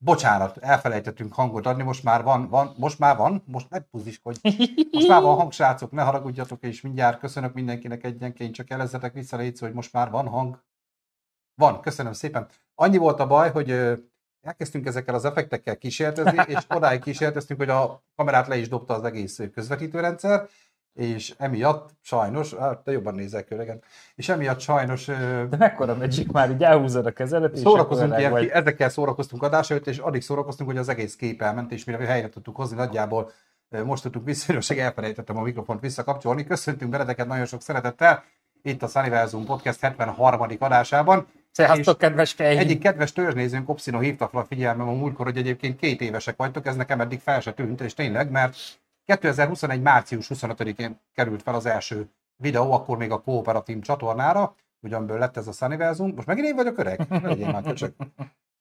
Bocsánat, elfelejtettünk hangot adni, most már van, van most már van, most ne hogy most már van hang, srácok, ne haragudjatok, és mindjárt köszönök mindenkinek egyenként, csak jelezzetek vissza, légy, hogy most már van hang. Van, köszönöm szépen. Annyi volt a baj, hogy elkezdtünk ezekkel az effektekkel kísérletezni, és odáig kísérleteztünk, hogy a kamerát le is dobta az egész közvetítőrendszer, és emiatt sajnos, hát te jobban nézel öregen, és emiatt sajnos... De mekkora Magic már így elhúzod a kezelet, és szórakozunk ilyen, vagy... ezekkel szórakoztunk adás előtt, és addig szórakoztunk, hogy az egész kép elment, és mire helyre tudtuk hozni, nagyjából most tudtuk visszajönni, elfelejtettem a mikrofont visszakapcsolni. Köszöntünk beledeket nagyon sok szeretettel itt a Sunnyverzum Podcast 73. adásában. Sziasztok, kedves fején! Egyik kedves törzsnézőnk, Opszino hívta fel a figyelmem a múltkor, hogy egyébként két évesek vagytok, ez nekem eddig fel se tűnt, és tényleg, mert 2021. március 25-én került fel az első videó, akkor még a kooperatív csatornára, ugyanből lett ez a Sunnyversum. Most megint én vagyok öreg? Legyél már köcsök.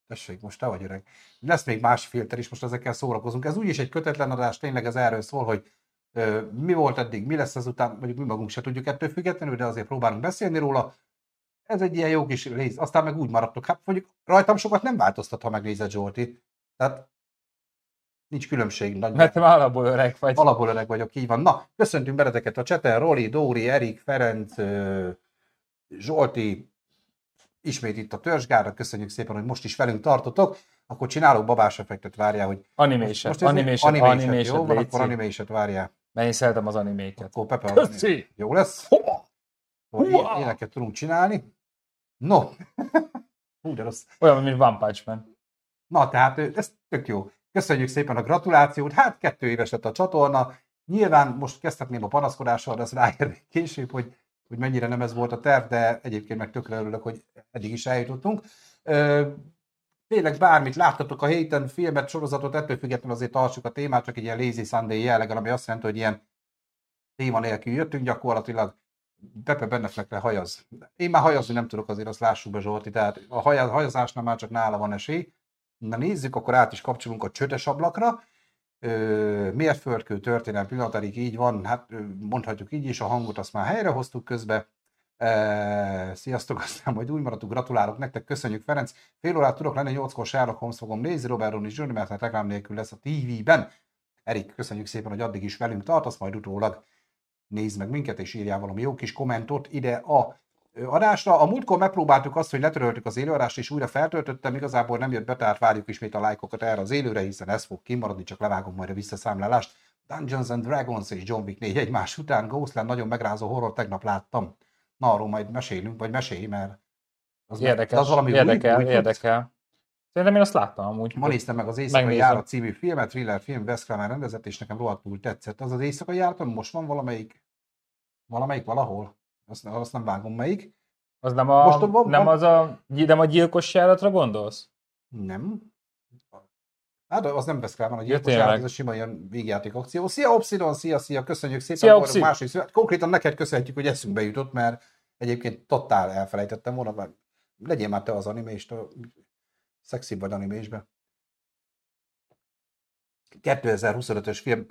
Tessék, most te vagy öreg. Lesz még más filter is, most ezekkel szórakozunk. Ez úgyis egy kötetlen adás, tényleg ez erről szól, hogy ö, mi volt eddig, mi lesz ezután, mondjuk mi magunk se tudjuk ettől függetlenül, de azért próbálunk beszélni róla. Ez egy ilyen jó kis rész. Aztán meg úgy maradtok. Hát mondjuk rajtam sokat nem változtat, ha megnézed Zsolti. Tehát Nincs különbség. Nagy Mert te alapból öreg vagy. Alapból öreg vagyok, így van. Na, köszöntünk beleteket a cseten. Roli, Dóri, Erik, Ferenc, Zsolti, ismét itt a törzsgára. Köszönjük szépen, hogy most is velünk tartotok. Akkor csinálok babás effektet, várjál, hogy... Animation, most, most animation, animation, animation, jó, van, akkor animation várjál. Mert én szeretem az animéket. Akkor Pepe, Köszi. jó lesz? Akkor éneket tudunk csinálni. No. Hú, de rossz. Olyan, mint One Punch Man. Na, tehát ez tök jó. Köszönjük szépen a gratulációt. Hát kettő éves lett a csatorna. Nyilván most kezdhetném a panaszkodással, de ez ráér később, hogy, hogy mennyire nem ez volt a terv, de egyébként meg tökre örülök, hogy eddig is eljutottunk. tényleg bármit láttatok a héten, filmet, sorozatot, ettől függetlenül azért tartsuk a témát, csak egy ilyen lazy Sunday jelleggel, ami azt jelenti, hogy ilyen téma nélkül jöttünk gyakorlatilag. Pepe Benneflekre hajaz. Én már hajazni nem tudok, azért azt lássuk be Zsolti, tehát a hajazásnál már csak nála van esély. Na nézzük, akkor át is kapcsolunk a csötes ablakra. Mérföldkő történelmi pillanatáig így van, hát mondhatjuk így is, a hangot azt már helyrehoztuk közbe. E, sziasztok, aztán majd úgy maradtunk, gratulálok nektek, köszönjük Ferenc. Fél órát tudok lenni, 8-kor Sherlock Holmes fogom nézni, Robert is jönni, mert hát reklám nélkül lesz a TV-ben. Erik, köszönjük szépen, hogy addig is velünk tartasz, majd utólag nézd meg minket, és írjál valami jó kis kommentot ide a adásra. A múltkor megpróbáltuk azt, hogy letöröltük az élőadást, és újra feltöltöttem, igazából nem jött be, tehát várjuk ismét a lájkokat erre az élőre, hiszen ez fog kimaradni, csak levágom majd a visszaszámlálást. Dungeons and Dragons és John Wick 4 egymás után, Ghostland nagyon megrázó horror tegnap láttam. Na, arról majd mesélünk, vagy mesélj, mert az, Érdekes, az valami érdekel, új, új érdekel. Szerintem én azt láttam amúgy. Ma néztem meg az Éjszakai Járat című filmet, thriller film, Wes Cramer rendezett, és nekem rohadtul tetszett. Az az Éjszakai Járat, most van valamelyik, valamelyik valahol? Azt, azt nem vágom melyik. Az nem, a, Most a, nem, az a, nem a gyilkos járatra gondolsz? Nem. Hát az nem vesz rá, van a gyilkos ja, járat, ez a sima ilyen végjáték akció. Szia Obsidon, szia, szia, köszönjük szépen. Szia, Obsid. másik szó. Konkrétan neked köszönhetjük, hogy eszünkbe jutott, mert egyébként totál elfelejtettem volna, mert legyél már te az animést, a szexibb vagy animésbe. 2025-ös film,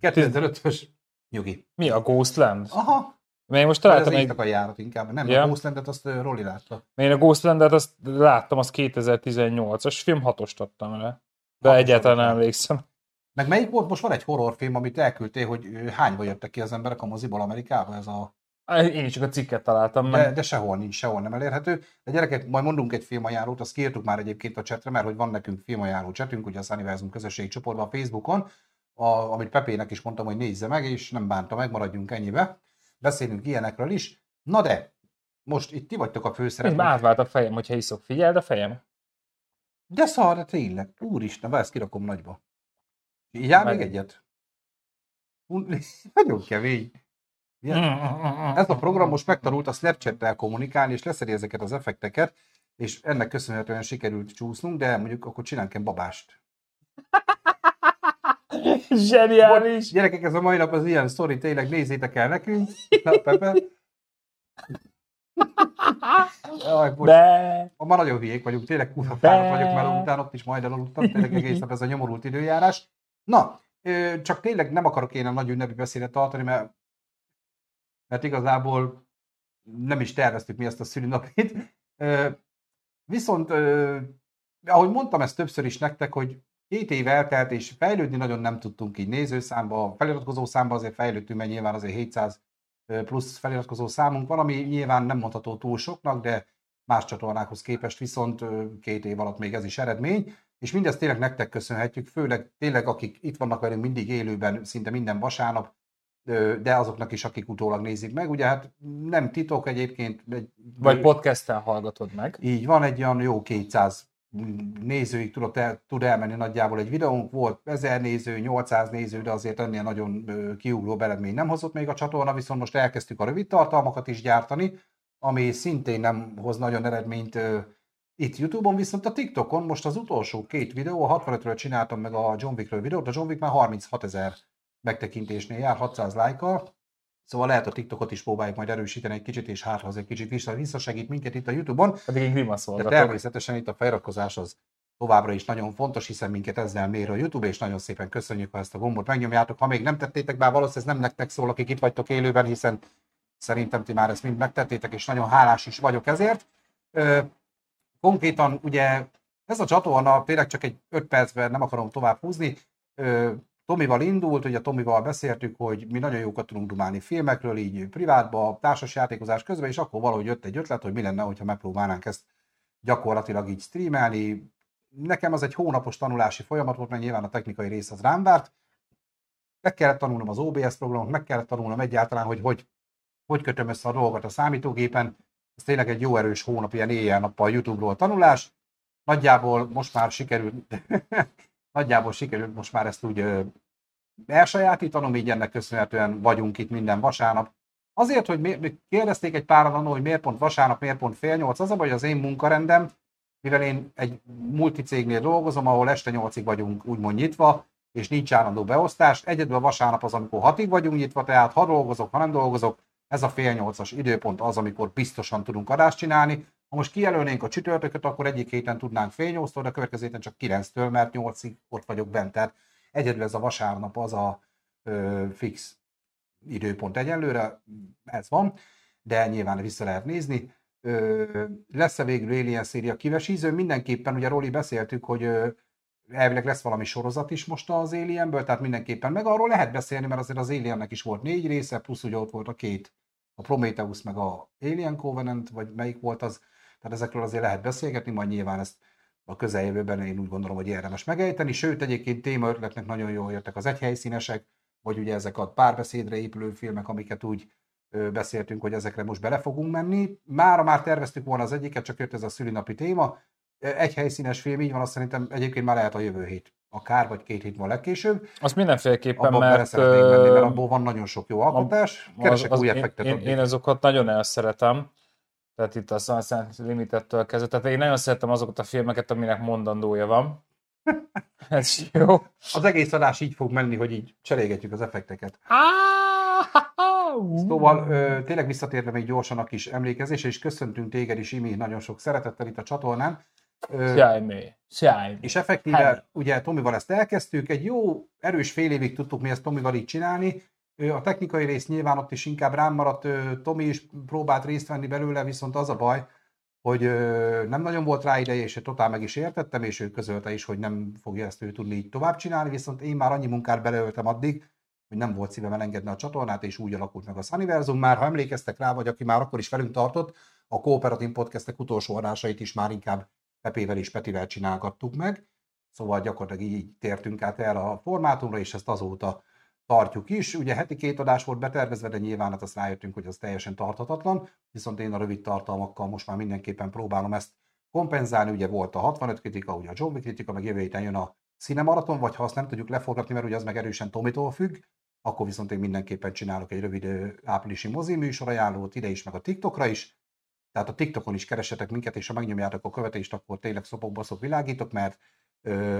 2005-ös nyugi. Mi a Ghostland? Aha, mert én most találtam egy... a járat inkább, nem, yeah. a Ghostlandet azt Roli látta. Én a Ghostlandet azt láttam, az 2018-as film, hatost adtam le. De hatos egyáltalán nem emlékszem. Meg melyik volt? Most van egy horrorfilm, amit elküldtél, hogy hányba jöttek ki az emberek a moziból Amerikába, ez a... Én csak a cikket találtam meg. De, de sehol nincs, sehol nem elérhető. De gyerekek, majd mondunk egy filmajánlót, azt kiírtuk már egyébként a csetre, mert hogy van nekünk filmajánló csetünk, ugye a Sunnyversum közösségi csoportban a Facebookon, a, amit Pepének is mondtam, hogy nézze meg, és nem bánta meg, maradjunk ennyibe beszélünk ilyenekről is. Na de, most itt ti vagytok a főszereplők. Már átvált a fejem, hogyha iszok. Figyeld a fejem. De szar, tényleg. Úristen, ezt kirakom nagyba. Így áll még egyet? Nagyon kevény. Ez a program most megtanult a Snapchat-tel kommunikálni, és leszedi ezeket az effekteket, és ennek köszönhetően sikerült csúsznunk, de mondjuk akkor csinálunk babást. Zseniális! Gyerekek, ez a mai nap az ilyen sztori, tényleg nézzétek el nekünk. Na, Pepe. Jaj, De... Ma nagyon hülyék vagyunk, tényleg kurva fáradt vagyok, mert utána ott is majd elaludtam, tényleg egész nap ez a nyomorult időjárás. Na, csak tényleg nem akarok én a nagy ünnepi beszédet tartani, mert, mert igazából nem is terveztük mi ezt a szülinapit. Viszont ahogy mondtam ezt többször is nektek, hogy két év eltelt, és fejlődni nagyon nem tudtunk így nézőszámba, feliratkozó számba azért fejlődtünk, mert nyilván azért 700 plusz feliratkozó számunk van, ami nyilván nem mondható túl soknak, de más csatornákhoz képest viszont két év alatt még ez is eredmény, és mindezt tényleg nektek köszönhetjük, főleg tényleg akik itt vannak velünk mindig élőben, szinte minden vasárnap, de azoknak is, akik utólag nézik meg. Ugye hát nem titok egyébként. Egy, Vagy podcasten hallgatod meg. Így van, egy olyan jó 200 nézőig tudott el, tud elmenni nagyjából egy videónk, volt 1000 néző, 800 néző, de azért ennél nagyon kiugró eredmény nem hozott még a csatorna, viszont most elkezdtük a rövid tartalmakat is gyártani, ami szintén nem hoz nagyon eredményt itt Youtube-on, viszont a TikTokon most az utolsó két videó, a 65-ről csináltam meg a John Wickről videót, a John Wick már 36 ezer megtekintésnél jár, 600 lájkkal, Szóval lehet a TikTokot is próbáljuk majd erősíteni egy kicsit, és hát az egy kicsit vissza, visszasegít minket itt a YouTube-on. Pedig én De természetesen itt a feliratkozás az továbbra is nagyon fontos, hiszen minket ezzel mér a YouTube, és nagyon szépen köszönjük, ha ezt a gombot megnyomjátok. Ha még nem tettétek, bár valószínűleg ez nem nektek szól, akik itt vagytok élőben, hiszen szerintem ti már ezt mind megtettétek, és nagyon hálás is vagyok ezért. Konkrétan ugye ez a csatorna tényleg csak egy 5 percben nem akarom tovább húzni. Tomival indult, ugye Tomival beszéltük, hogy mi nagyon jókat tudunk dumálni filmekről, így privátba, társas játékozás közben, és akkor valahogy jött egy ötlet, hogy mi lenne, hogyha megpróbálnánk ezt gyakorlatilag így streamelni. Nekem az egy hónapos tanulási folyamat volt, mert nyilván a technikai rész az rám várt. Meg kellett tanulnom az OBS programot, meg kellett tanulnom egyáltalán, hogy hogy, hogy kötöm össze a dolgokat a számítógépen, ez tényleg egy jó erős hónap, ilyen éjjel-nappal YouTube-ról tanulás. Nagyjából most már sikerült, nagyjából sikerült most már ezt úgy elsajátítanom, így ennek köszönhetően vagyunk itt minden vasárnap. Azért, hogy mi, kérdezték egy páran annól, hogy miért pont vasárnap, miért pont fél nyolc, az a baj, az én munkarendem, mivel én egy multicégnél dolgozom, ahol este nyolcig vagyunk úgymond nyitva, és nincs állandó beosztás. Egyedül a vasárnap az, amikor hatig vagyunk nyitva, tehát ha dolgozok, ha nem dolgozok, ez a fél nyolcas időpont az, amikor biztosan tudunk adást csinálni. Ha most kijelölnénk a csütörtököt, akkor egyik héten tudnánk fél nyolctól, de a következő héten csak kilenctől, mert nyolcig ott vagyok bent. Tehát egyedül ez a vasárnap az a ö, fix időpont egyelőre, ez van, de nyilván vissza lehet nézni. Ö, lesz-e végül Alien széria kivesíző? Mindenképpen, ugye Roli beszéltük, hogy ö, elvileg lesz valami sorozat is most az Alienből, tehát mindenképpen meg arról lehet beszélni, mert azért az Aliennek is volt négy része, plusz ugye ott volt a két, a Prometheus meg a Alien Covenant, vagy melyik volt az, tehát ezekről azért lehet beszélgetni, majd nyilván ezt a közeljövőben én úgy gondolom, hogy érdemes megejteni, sőt egyébként témaötletnek nagyon jól jöttek az egyhelyszínesek, vagy ugye ezek a párbeszédre épülő filmek, amiket úgy beszéltünk, hogy ezekre most bele fogunk menni. Mára már terveztük volna az egyiket, csak jött ez a szülinapi téma, egy helyszínes film, így van, azt szerintem egyébként már lehet a jövő hét. Akár, vagy két hét van legkésőbb. Azt mindenféleképpen, Abba mert... menni, mert abból van nagyon sok jó alkotás. Keresek az, új effektet. Én, én, én azokat nagyon elszeretem. Tehát itt a Sunset Limited-től kezdve. Tehát én nagyon szeretem azokat a filmeket, aminek mondandója van. Ez jó. Az egész adás így fog menni, hogy így cserégetjük az effekteket. Szóval ö, tényleg visszatérve még gyorsan a kis emlékezés, és köszöntünk téged is, Imi, nagyon sok szeretettel itt a csatornán. Szjájmé. És effektíve, hát. ugye Tomival ezt elkezdtük, egy jó, erős fél évig tudtuk mi ezt Tomival így csinálni. A technikai rész nyilván ott is inkább rám maradt, Tomi is próbált részt venni belőle, viszont az a baj, hogy nem nagyon volt rá ideje, és totál meg is értettem, és ő közölte is, hogy nem fogja ezt ő tudni így tovább csinálni, viszont én már annyi munkát beleöltem addig, hogy nem volt szívem elengedni a csatornát, és úgy alakult meg a Sunniversum. Már ha emlékeztek rá, vagy aki már akkor is velünk tartott, a Kooperatív Podcastek utolsó adásait is már inkább Pepével és Petivel csinálgattuk meg, szóval gyakorlatilag így tértünk át el a formátumra, és ezt azóta tartjuk is. Ugye heti két adás volt betervezve, de nyilván hát azt rájöttünk, hogy az teljesen tarthatatlan, viszont én a rövid tartalmakkal most már mindenképpen próbálom ezt kompenzálni. Ugye volt a 65 kritika, ugye a John kritika, meg jövő héten jön a Cinemaraton, vagy ha azt nem tudjuk leforgatni, mert ugye az meg erősen Tomitól függ, akkor viszont én mindenképpen csinálok egy rövid áprilisi mozi műsor ajánlót ide is, meg a TikTokra is. Tehát a TikTokon is keresetek minket, és ha megnyomjátok a követést, akkor tényleg szopokba szop világítok, mert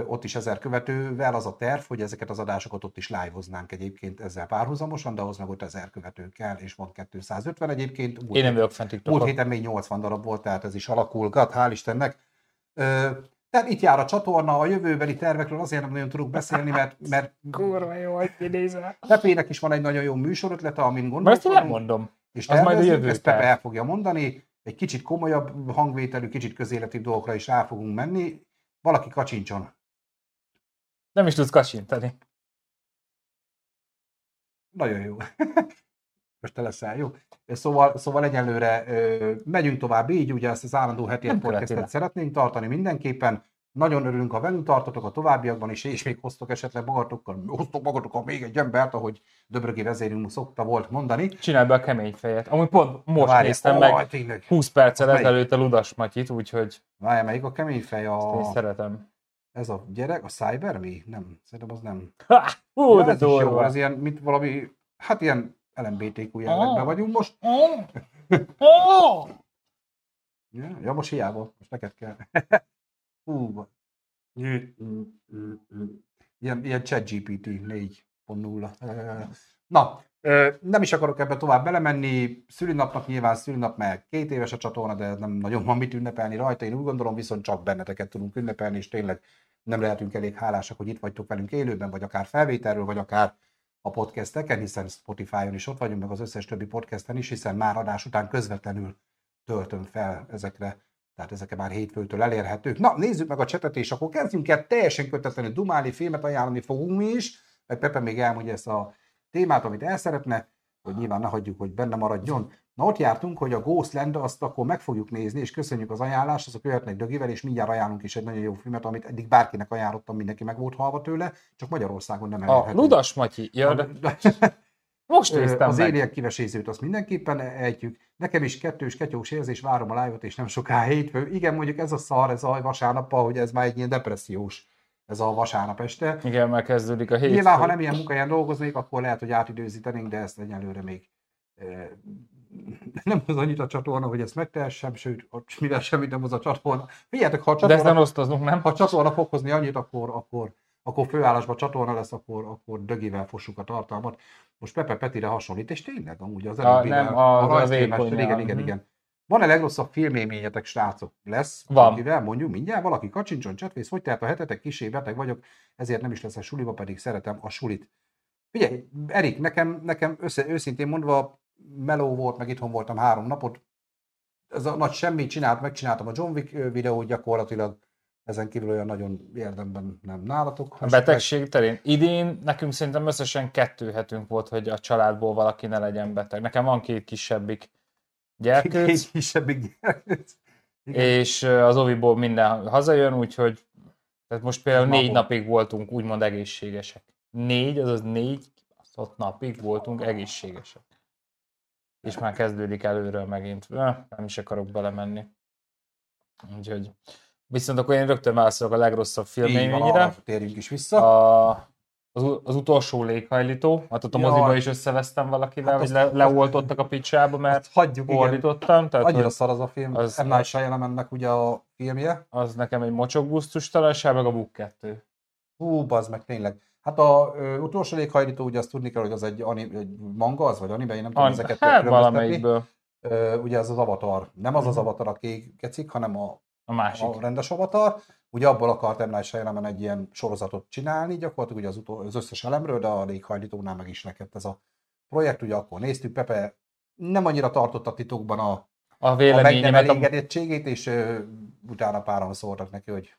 ott is ezer követővel az a terv, hogy ezeket az adásokat ott is live-oznánk egyébként ezzel párhuzamosan, de ahhoz meg ott ezer követő kell, és van 250 egyébként. Múlt Én nem vagyok fent. Múlt héten még 80 darab volt, tehát ez is alakulgat, hál' Istennek. Tehát itt jár a csatorna, a jövőbeli tervekről azért nem nagyon tudok beszélni, mert... mert Kurva jó, hogy idézel. Pepének is van egy nagyon jó műsorötlete, amin gondolkodom. Mert ezt nem mondom. És az majd a jövő ezt Pepe el fogja mondani, egy kicsit komolyabb hangvételű, kicsit közéleti dolgokra is rá fogunk menni. Valaki kacsincson. Nem is tudsz kacsintani. Nagyon jó. Most te leszel, jó? Szóval, szóval egyelőre ö, megyünk tovább így, ugye ezt az állandó heti podcastet szeretnénk tartani mindenképpen. Nagyon örülünk, ha velünk tartotok a továbbiakban is, és még hoztok esetleg magatokkal, hoztok magatokkal még egy embert, ahogy Döbrögi vezérünk szokta volt mondani. Csinálj be a kemény fejet. Amúgy pont most Várj, néztem ó, meg Tényleg. 20 perccel ezelőtt a Ludas Matyit, úgyhogy Várj, melyik a kemény fej? én A... szeretem. Ez a gyerek, a Cyber Me? Nem, szerintem az nem. Ha! Hú, Ja, de ez is jó, durva. ez ilyen, mint valami, hát ilyen LMBTQ jellegben Ah. vagyunk most. Oh! Oh! Ja, ja most hiába, most neked kell. Hú, ilyen, ilyen ChatGPT 4.0. Na, nem is akarok ebbe tovább belemenni. Szülinapnak nyilván szülinap, mert két éves a csatorna, de nem nagyon van mit ünnepelni rajta. Én úgy gondolom, viszont csak benneteket tudunk ünnepelni, és tényleg nem lehetünk elég hálásak, hogy itt vagytok velünk élőben, vagy akár felvételről, vagy akár a podcasteken, hiszen Spotify-on is ott vagyunk, meg az összes többi podcasten is, hiszen már adás után közvetlenül töltöm fel ezekre, tehát ezek már hétfőtől elérhetők. Na, nézzük meg a csetet, és akkor kezdjünk el teljesen kötetlenül dumálni, filmet ajánlani fogunk mi is, meg Pepe még elmondja ezt a témát, amit el szeretne, hogy nyilván ne hagyjuk, hogy benne maradjon. Na ott jártunk, hogy a Ghostland azt akkor meg fogjuk nézni, és köszönjük az ajánlást, azok jöhetnek Dögivel, és mindjárt ajánlunk is egy nagyon jó filmet, amit eddig bárkinek ajánlottam, mindenki meg volt halva tőle, csak Magyarországon nem A elérhető. Ludas Matyi. Ja, de most néztem Az éliek kivesézőt azt mindenképpen ejtjük. Nekem is kettős ketyós érzés, várom a live-ot, és nem soká hétfő. Igen, mondjuk ez a szar, ez a vasárnap, hogy ez már egy ilyen depressziós, ez a vasárnap este. Igen, már kezdődik a hétfő. Nyilván, ha nem ilyen munkahelyen dolgoznék, akkor lehet, hogy átidőzítenénk, de ezt egyelőre még nem az annyit a csatorna, hogy ezt megtehessem, sőt, mivel semmit nem az a csatorna. Figyeljetek, ha a De ezt csatorna, nem osztozunk, nem? ha a csatorna fog hozni annyit, akkor, akkor, akkor főállásban csatorna lesz, akkor, akkor dögivel fossuk a tartalmat. Most Pepe Petire hasonlít, és tényleg amúgy az A- előbbivel, nem, az a rajzfilmes- vékonynál, igen, igen, mhm. igen. Van-e legrosszabb filmélményetek, srácok? Lesz? Van. Valakivel, mondjuk mindjárt, valaki kacsincson, csetvész, hogy tehát a hetetek kisé beteg vagyok, ezért nem is lesz a suliba, pedig szeretem a sulit. Figyelj, Erik, nekem, nekem össze, őszintén mondva, meló volt, meg itthon voltam három napot, ez a nagy semmit csinált, megcsináltam a John Wick videót gyakorlatilag, ezen kívül olyan nagyon érdemben nem nálatok. A betegség terén. Idén nekünk szerintem összesen kettő hetünk volt, hogy a családból valaki ne legyen beteg. Nekem van két kisebbik gyerkőc, Egy kisebbik gyerkőc. Igen. és az oviból minden hazajön, úgyhogy tehát most például négy napig voltunk úgymond egészségesek. Négy, azaz négy kibaszott napig voltunk egészségesek. És már kezdődik előről megint. Nem is akarok belemenni. Úgyhogy. Viszont akkor én rögtön válaszolok a legrosszabb filmélményre. térjünk is vissza. A, az, az utolsó léghajlító, hát ott a Jaj. moziba is összevesztem valakivel, Hát hogy le, leoltottak a picsába, mert Azt hagyjuk, igen. fordítottam, tehát Annyira szar az a film. az-. M. Night Shyamalannek ugye a filmje. az nekem egy mocsok gusztustalanság, meg a Book 2. Hú, bazd meg, tényleg. Hát a ö, utolsó léghajlító, ugye azt tudni kell, hogy az egy, anim, egy manga, az vagy anime, én nem tudom An, ezeket hát valamelyikből Ö, ugye ez az avatar. Nem az az avatar a kék kecik, hanem a, a másik. a rendes avatar. Ugye abból akart M. Night Shyamalan egy ilyen sorozatot csinálni, gyakorlatilag ugye az, utol, az összes elemről, de a léghajlítónál meg is rekedt ez a projekt. Ugye akkor néztük, Pepe nem annyira tartotta titokban a, A a meg nem elégedettségét, és ö, utána páran szóltak neki, hogy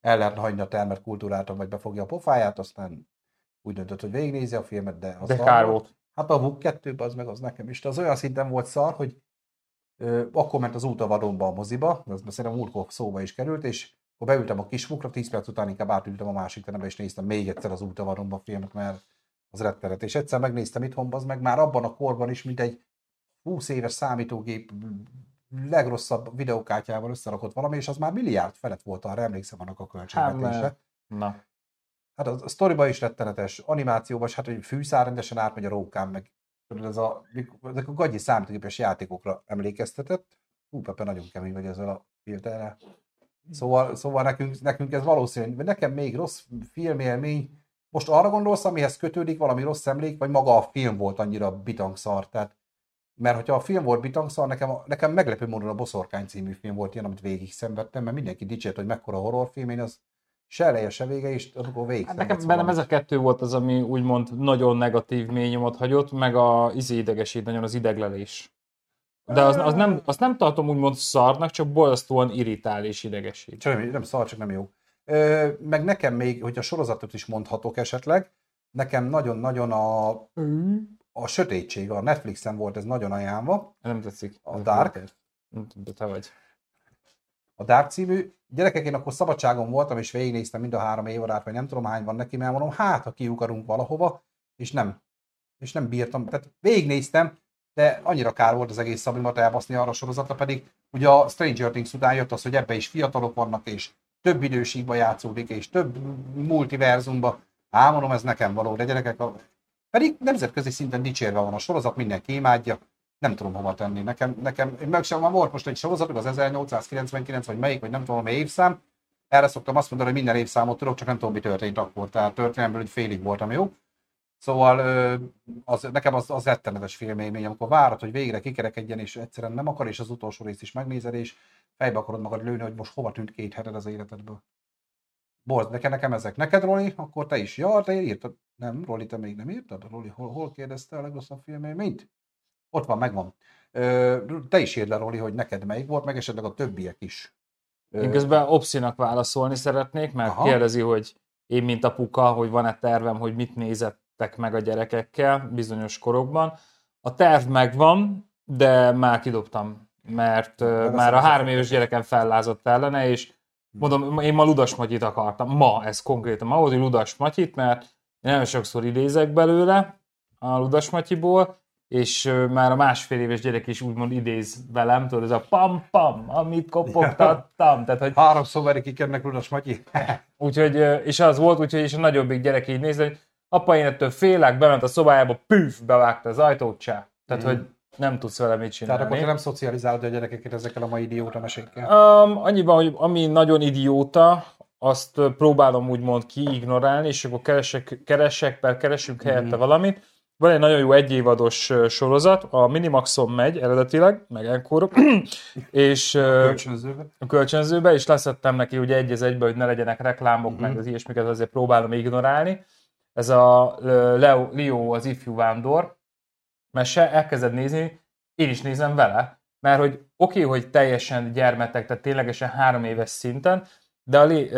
el lehetne hagyni a termet kultúráltan, vagy befogja a pofáját, aztán úgy döntött, hogy végignézi a filmet, de az de kár volt. Hát a Book 2 az meg az nekem is. De az olyan szinten volt szar, hogy akkor ment az út a vadonba a moziba, az szerintem múltkor szóba is került, és akkor beültem a kismukra, 10 perc után inkább átültem a másik terembe, és néztem még egyszer az út a vadonba filmet, mert az rettenet. És egyszer megnéztem itthon, az meg már abban a korban is, mint egy 20 éves számítógép legrosszabb videókártyával összerakott valami, és az már milliárd felett volt, arra emlékszem annak a költségvetése. mert- Na, Hát a sztoriba is rettenetes, animációban hát hogy fűszál rendesen átmegy a rókán, meg ez a, ezek a gagyi számítógépes játékokra emlékeztetett. Hú, Pepe nagyon kemény vagy ezzel a filterrel. Szóval, szóval nekünk, nekünk ez valószínű, nekem még rossz filmélmény. Most arra gondolsz, amihez kötődik valami rossz emlék, vagy maga a film volt annyira bitangszar? Tehát, mert hogyha a film volt bitangszar, nekem, nekem meglepő módon a Boszorkány című film volt ilyen, amit végig szenvedtem, mert mindenki dicsért, hogy mekkora horrorfilm, én az se eleje, se vége, és akkor végig hát nekem bennem ez a kettő volt az, ami úgymond nagyon negatív mély nyomot hagyott, meg a izé idegesít nagyon az ideglelés. De az, az nem, azt nem tartom úgymond szarnak, csak borzasztóan irritál és idegesít. Csak nem, nem szar, csak nem jó. Ö, meg nekem még, hogy a sorozatot is mondhatok esetleg, nekem nagyon-nagyon a, a sötétség, a Netflixen volt ez nagyon ajánlva, Nem tetszik. a Dark, De te vagy. A Dark című. Gyerekek, én akkor szabadságon voltam, és végignéztem mind a három évadát, vagy nem tudom hány van neki, mert mondom, hát, ha kiukarunk valahova, és nem. És nem bírtam. Tehát végignéztem, de annyira kár volt az egész szabimat elbaszni arra a sorozatra, pedig ugye a Stranger Things után jött az, hogy ebbe is fiatalok vannak, és több időségben játszódik, és több multiverzumba. Á, mondom, ez nekem való, de gyerekek, a... pedig nemzetközi szinten dicsérve van a sorozat, mindenki imádja, nem tudom hova tenni. Nekem, nekem meg sem volt most egy sorozatuk, az 1899, vagy melyik, vagy nem tudom, mely évszám. Erre szoktam azt mondani, hogy minden évszámot tudok, csak nem tudom, mi történt akkor. Tehát történelmből egy félig voltam jó. Szóval az, nekem az, az rettenetes filmélmény, amikor várod, hogy végre kikerekedjen, és egyszerűen nem akar, és az utolsó részt is megnézed, és fejbe akarod magad lőni, hogy most hova tűnt két heted az életedből. Borz, nekem, nekem ezek. Neked, Roli, akkor te is. Ja, te írtad. Nem, Roli, te még nem írtad? Roli, hol, hol kérdezte a legrosszabb filmélményt? Ott van, megvan. Te is írd le, Roli, hogy neked melyik volt, meg esetleg a többiek is. Én közben Opszinak válaszolni szeretnék, mert Aha. Kérdezi, hogy én, mint apuka, hogy van-e tervem, hogy mit nézettek meg a gyerekekkel bizonyos korokban. A terv megvan, de már kidobtam, mert De már a három éves gyerekem fellázott ellene, és mondom, én ma Ludas Matyit akartam. Ma, ez konkrétan ma volt, hogy Ludas Matyit, mert én nagyon sokszor idézek belőle a Ludas Matyiból, és már a másfél éves gyerek is úgymond idéz velem, tudod, ez a pam-pam, amit kopogtattam. Tehát, hogy Háromszor veri ki ennek Ludas Matyi. Úgyhogy, és az volt, úgyhogy és a nagyobbik gyerek így nézve, hogy apa, én ettől félek, bement a szobájába, püf, bevágta az ajtót, csá. Tehát, Mhm. hogy nem tudsz vele mit Tehát akkor te csinálni. nem szocializálod a gyerekeket ezekkel a mai idióta mesékkel. Um, annyiban, hogy ami nagyon idióta, azt próbálom úgymond kiignorálni, és akkor keresek, keresek per keresünk helyette Mhm. valamit. Van egy nagyon jó egyévados sorozat, a Minimaxon megy eredetileg, meg encore és a kölcsönzőbe, és leszettem neki ugye egy az egybe, hogy ne legyenek reklámok, Mhm. uh-huh. meg az ilyesmiket azért próbálom ignorálni. Ez a Leo, Leo az ifjú vándor mese, elkezded nézni, én is nézem vele, mert hogy oké, okay, hogy teljesen gyermetek, tehát ténylegesen három éves szinten, de a lé,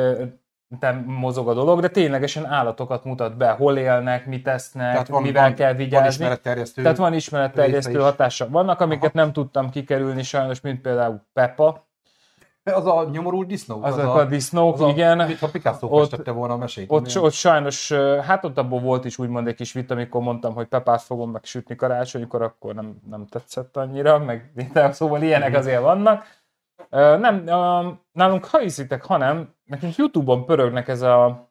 te mozog a dolog, de ténylegesen állatokat mutat be, hol élnek, mit tesznek, mivel kell Van vigyázni. ismeretterjesztő. Tehát van ismeretterjesztő hatása. Vannak, amiket nem tudtam kikerülni sajnos, mint például Peppa, Az a nyomorult disznó. azok a disznók, az a, igen. Mintha Picasso Ott- festette volna a mesét. Ott, ott sajnos, ö, hát ott abból volt is úgymond egy kis vita, amikor mondtam, hogy Pepát fogom megsütni karácsonykor, akkor nem, nem tetszett annyira, meg de szóval ilyenek azért vannak. Nem, nálunk ha hiszitek, hanem nekünk Youtube-on pörögnek ez a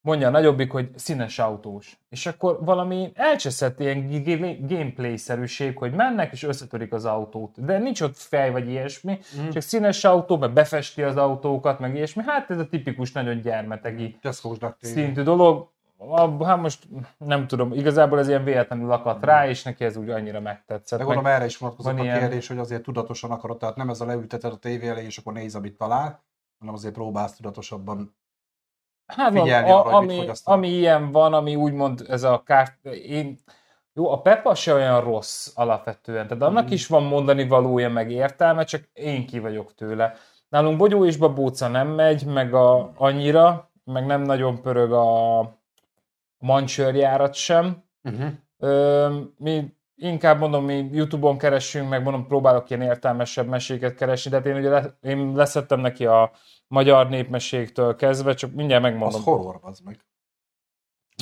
mondja a nagyobbik, hogy színes autós. És akkor valami elcseszett ilyen gameplay-szerűség, hogy mennek és összetörik az autót. De nincs ott fej vagy ilyesmi, Mm. csak színes autó, meg befesti az autókat, meg ilyesmi. Hát ez a tipikus nagyon gyermetegi szintű dolog. A- Hát most nem tudom, igazából ez ilyen véletlenül akadt rá, és neki ez úgy annyira megtetszett. De Meg, gondolom erre is vonatkozott van a ilyen- kérdés, hogy azért tudatosan akarod, tehát nem ez a leülteted a tévé elé, és akkor néz, amit talál, hanem azért próbálsz tudatosabban. hát figyelni a, arra, ami, ami ilyen van, ami úgymond ez a kár... Én, jó, a Peppa se olyan rossz alapvetően, tehát annak Mhm. is van mondani valója, meg értelme, csak én ki vagyok tőle. Nálunk Bogyó és Babóca nem megy, meg a, annyira, meg nem nagyon pörög a mancsőrjárat sem. Uh-huh. Ö, mi inkább mondom, mi Youtube-on keressünk, meg mondom, próbálok ilyen értelmesebb meséket keresni, de hát én ugye le, én leszettem neki a magyar népmeséktől kezdve, csak mindjárt megmondom. Az horror, az meg.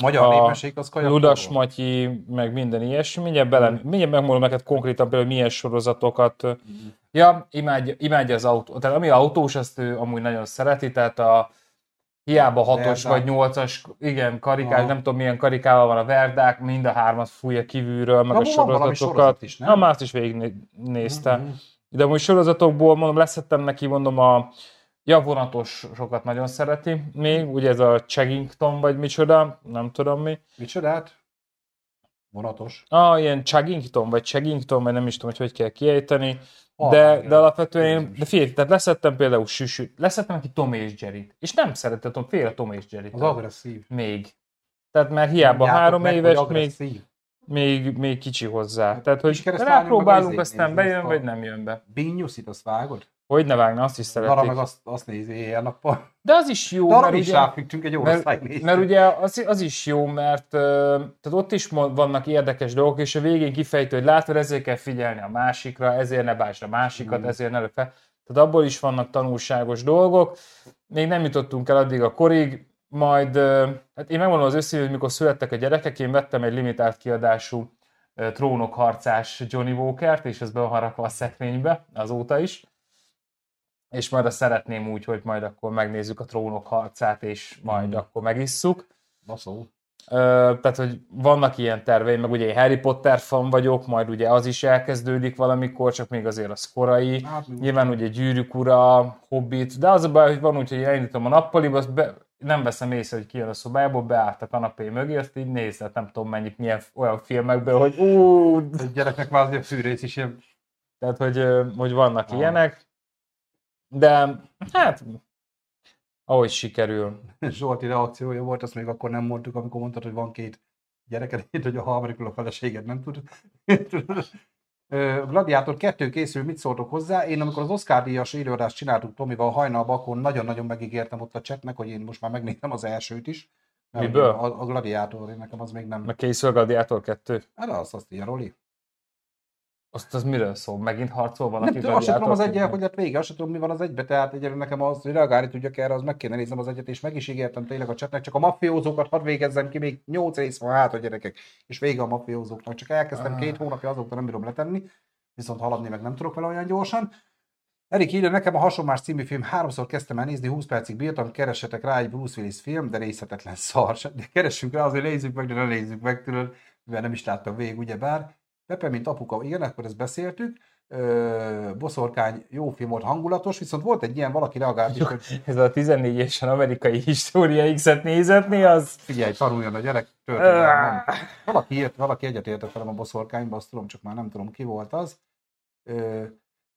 Magyar A népmesség, az kajak Ludas horror. Matyi, meg minden ilyesmi. Mindjárt, bele, mindjárt megmondom neked konkrétan például milyen sorozatokat. Mhm. Ja, imádja, imádja az autó. Tehát ami autós, azt ő amúgy nagyon szereti, tehát a hiába hatos Verdák. vagy nyolcas, igen, karikás, Aha. nem tudom milyen karikával van a verdák, mind a hármat fújja kívülről, meg Na, a sorozatokat. sorozat is, nem? Na, már is végignézte. Mhm. De most sorozatokból mondom, leszettem neki, mondom, a ja, vonatos sokat nagyon szereti még, ugye ez a Cheggington vagy micsoda, nem tudom mi. Micsodát? Vonatos. Ah, ilyen Chuggington, vagy Cheggington, vagy nem is tudom, hogy hogy kell kiejteni. Ah, De, igen. de alapvetően én, de figyelj, tehát leszettem például Süsüt, leszettem neki Tom és Jerryt, és nem szeretem, fél a Tom és Jerryt. Az agresszív. Még. Tehát mert hiába Mondjátok három meg, éves, még még, még kicsi hozzá. Tehát, hogy rápróbálunk, aztán bejön, vagy nem jön be. Bing Newsit, azt vágod? Hogy ne vágna, azt is szeretik. meg azt, azt nézi éjjel-nappal. De az is jó, De arra mert is ugye, ráfüggtünk egy mert, nézni. mert ugye az, az is jó, mert tehát ott is vannak érdekes dolgok, és a végén kifejtő, hogy látod, ezért kell figyelni a másikra, ezért ne básd a másikat, Mm. ezért ne fel. Tehát abból is vannak tanulságos dolgok. Még nem jutottunk el addig a korig, majd, hát én megmondom az össze, hogy mikor születtek a gyerekek, én vettem egy limitált kiadású ö, trónok harcás Johnny Walkert, és ez be van rakva a szekrénybe azóta is. És majd azt szeretném úgy, hogy majd akkor megnézzük a trónok harcát, és majd Mm. akkor megisszuk. Baszó. Ö, tehát, hogy vannak ilyen terveim, meg ugye Harry Potter fan vagyok, majd ugye az is elkezdődik valamikor, csak még azért az korai. Hát, Nyilván ugye Gyűrűk ura, Hobbit, de az a baj, hogy van úgy, hogy elindítom a nappaliba, azt be, nem veszem észre, hogy kijön a szobából, beállt a kanapé mögé, azt így nézett, nem tudom mennyit, milyen olyan filmekből, hogy ú, A gyereknek már azért a fűrész is ilyen tehát hogy, hogy vannak Ah. ilyenek. De hát, ahogy sikerül. Zsolti reakciója volt, azt még akkor nem mondtuk, amikor mondtad, hogy van két gyereked, hogy a harmadikul a feleséged nem tud. Gladiátor 2 készül, mit szóltok hozzá? Én amikor az Oscar díjas élőadást csináltuk Tomival hajnalban, akkor nagyon-nagyon megígértem ott a chatnek, hogy én most már megnézem az elsőt is. Mert Miből? A, a Gladiátor, én nekem az még nem... Meg készül a Gladiator 2. Hát azt, azt ilyen, Roli. Azt az miről szól? Megint harcol Nem valaki tudom, azt sem tudom az egyen, hogy lett vége, azt sem tudom, mi van az egybe, tehát egyelőre nekem az, hogy reagálni tudjak erre, az meg kéne néznem az egyet, és meg is ígértem tényleg a chatnek, csak a mafiózókat hadd végezzem ki, még 8 rész van hát a gyerekek, és vége a mafiózóknak, csak elkezdtem Ah. két hónapja, azóta nem bírom letenni, viszont haladni meg nem tudok vele olyan gyorsan. Erik írja, nekem a Hasonmás című film háromszor kezdtem el nézni, 20 percig bírtam, keressetek rá egy Bruce Willis film, de nézhetetlen szar. De keressünk rá, azért nézzük meg, de ne nézzük meg, tudod, mivel nem is láttam végig, ugyebár. Pepe, mint apuka, igen, akkor ezt beszéltük. Ö, boszorkány jó film volt, hangulatos, viszont volt egy ilyen, valaki reagált is, hogy Ez a 14 évesen amerikai história X-et nézetni, az... figyelj, tanuljon a gyerek, történelem. nem. Valaki írt, valaki egyetértett velem a boszorkányba, azt tudom, csak már nem tudom, ki volt az. Ö,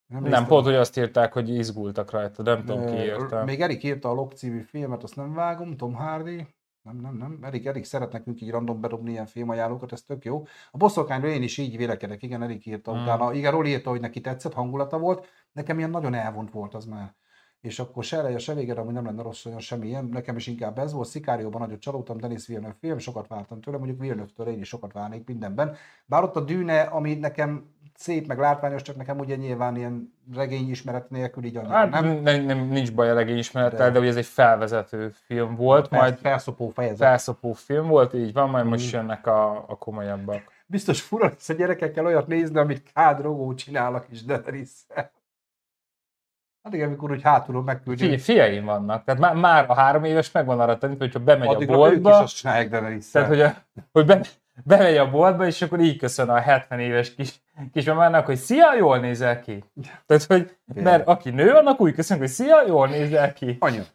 Nem, néztem. pont, hogy azt írták, hogy izgultak rajta, nem tudom ki írta. Még Erik írta a Lok című filmet, azt nem vágom, Tom Hardy. Nem, nem, nem. Erik, Erik szeret nekünk így random bedobni ilyen filmajánlókat, ez tök jó. A boszorkányról én is így vélekedek, igen, Erik írta Hmm. utána. Igen, Roli írta, hogy neki tetszett, hangulata volt. Nekem ilyen nagyon elvont volt az már. És akkor se eleje, se vége, amúgy nem lenne rossz olyan semmilyen. Nekem is inkább ez volt. Szikárióban nagyot csalódtam, Denis Villeneuve film, sokat vártam tőle, mondjuk Villeneuve-től én is sokat várnék mindenben. Bár ott a dűne, ami nekem szép, meg látványos, csak nekem ugye nyilván ilyen regény ismeret nélkül így annyira Hát nem. nem, nincs baj a legényismerettel, De- de ugye ez egy felvezető film volt, Fel- majd felszopó fejezet. felszopó film volt, így van, majd most Mm. jönnek a, a komolyabbak. Biztos fura lesz a gyerekekkel olyat nézni, amit kádrogó csinál a kis Daenerys-szel. Hát igen, amikor úgy hátulról megküldi. Figyelj, fiaim vannak, tehát már, már a három éves megvan arra tenni, hogyha bemegy addig a ők is boltba, azt csinálják daenerys tehát hogy, a, hogy be, bemegy a boltba, és akkor így köszön a 70 éves kis, kismamának, hogy szia, jól nézel ki. Tehát, hogy, mert aki nő, annak úgy köszönjük, hogy szia, jól nézel ki. Anya.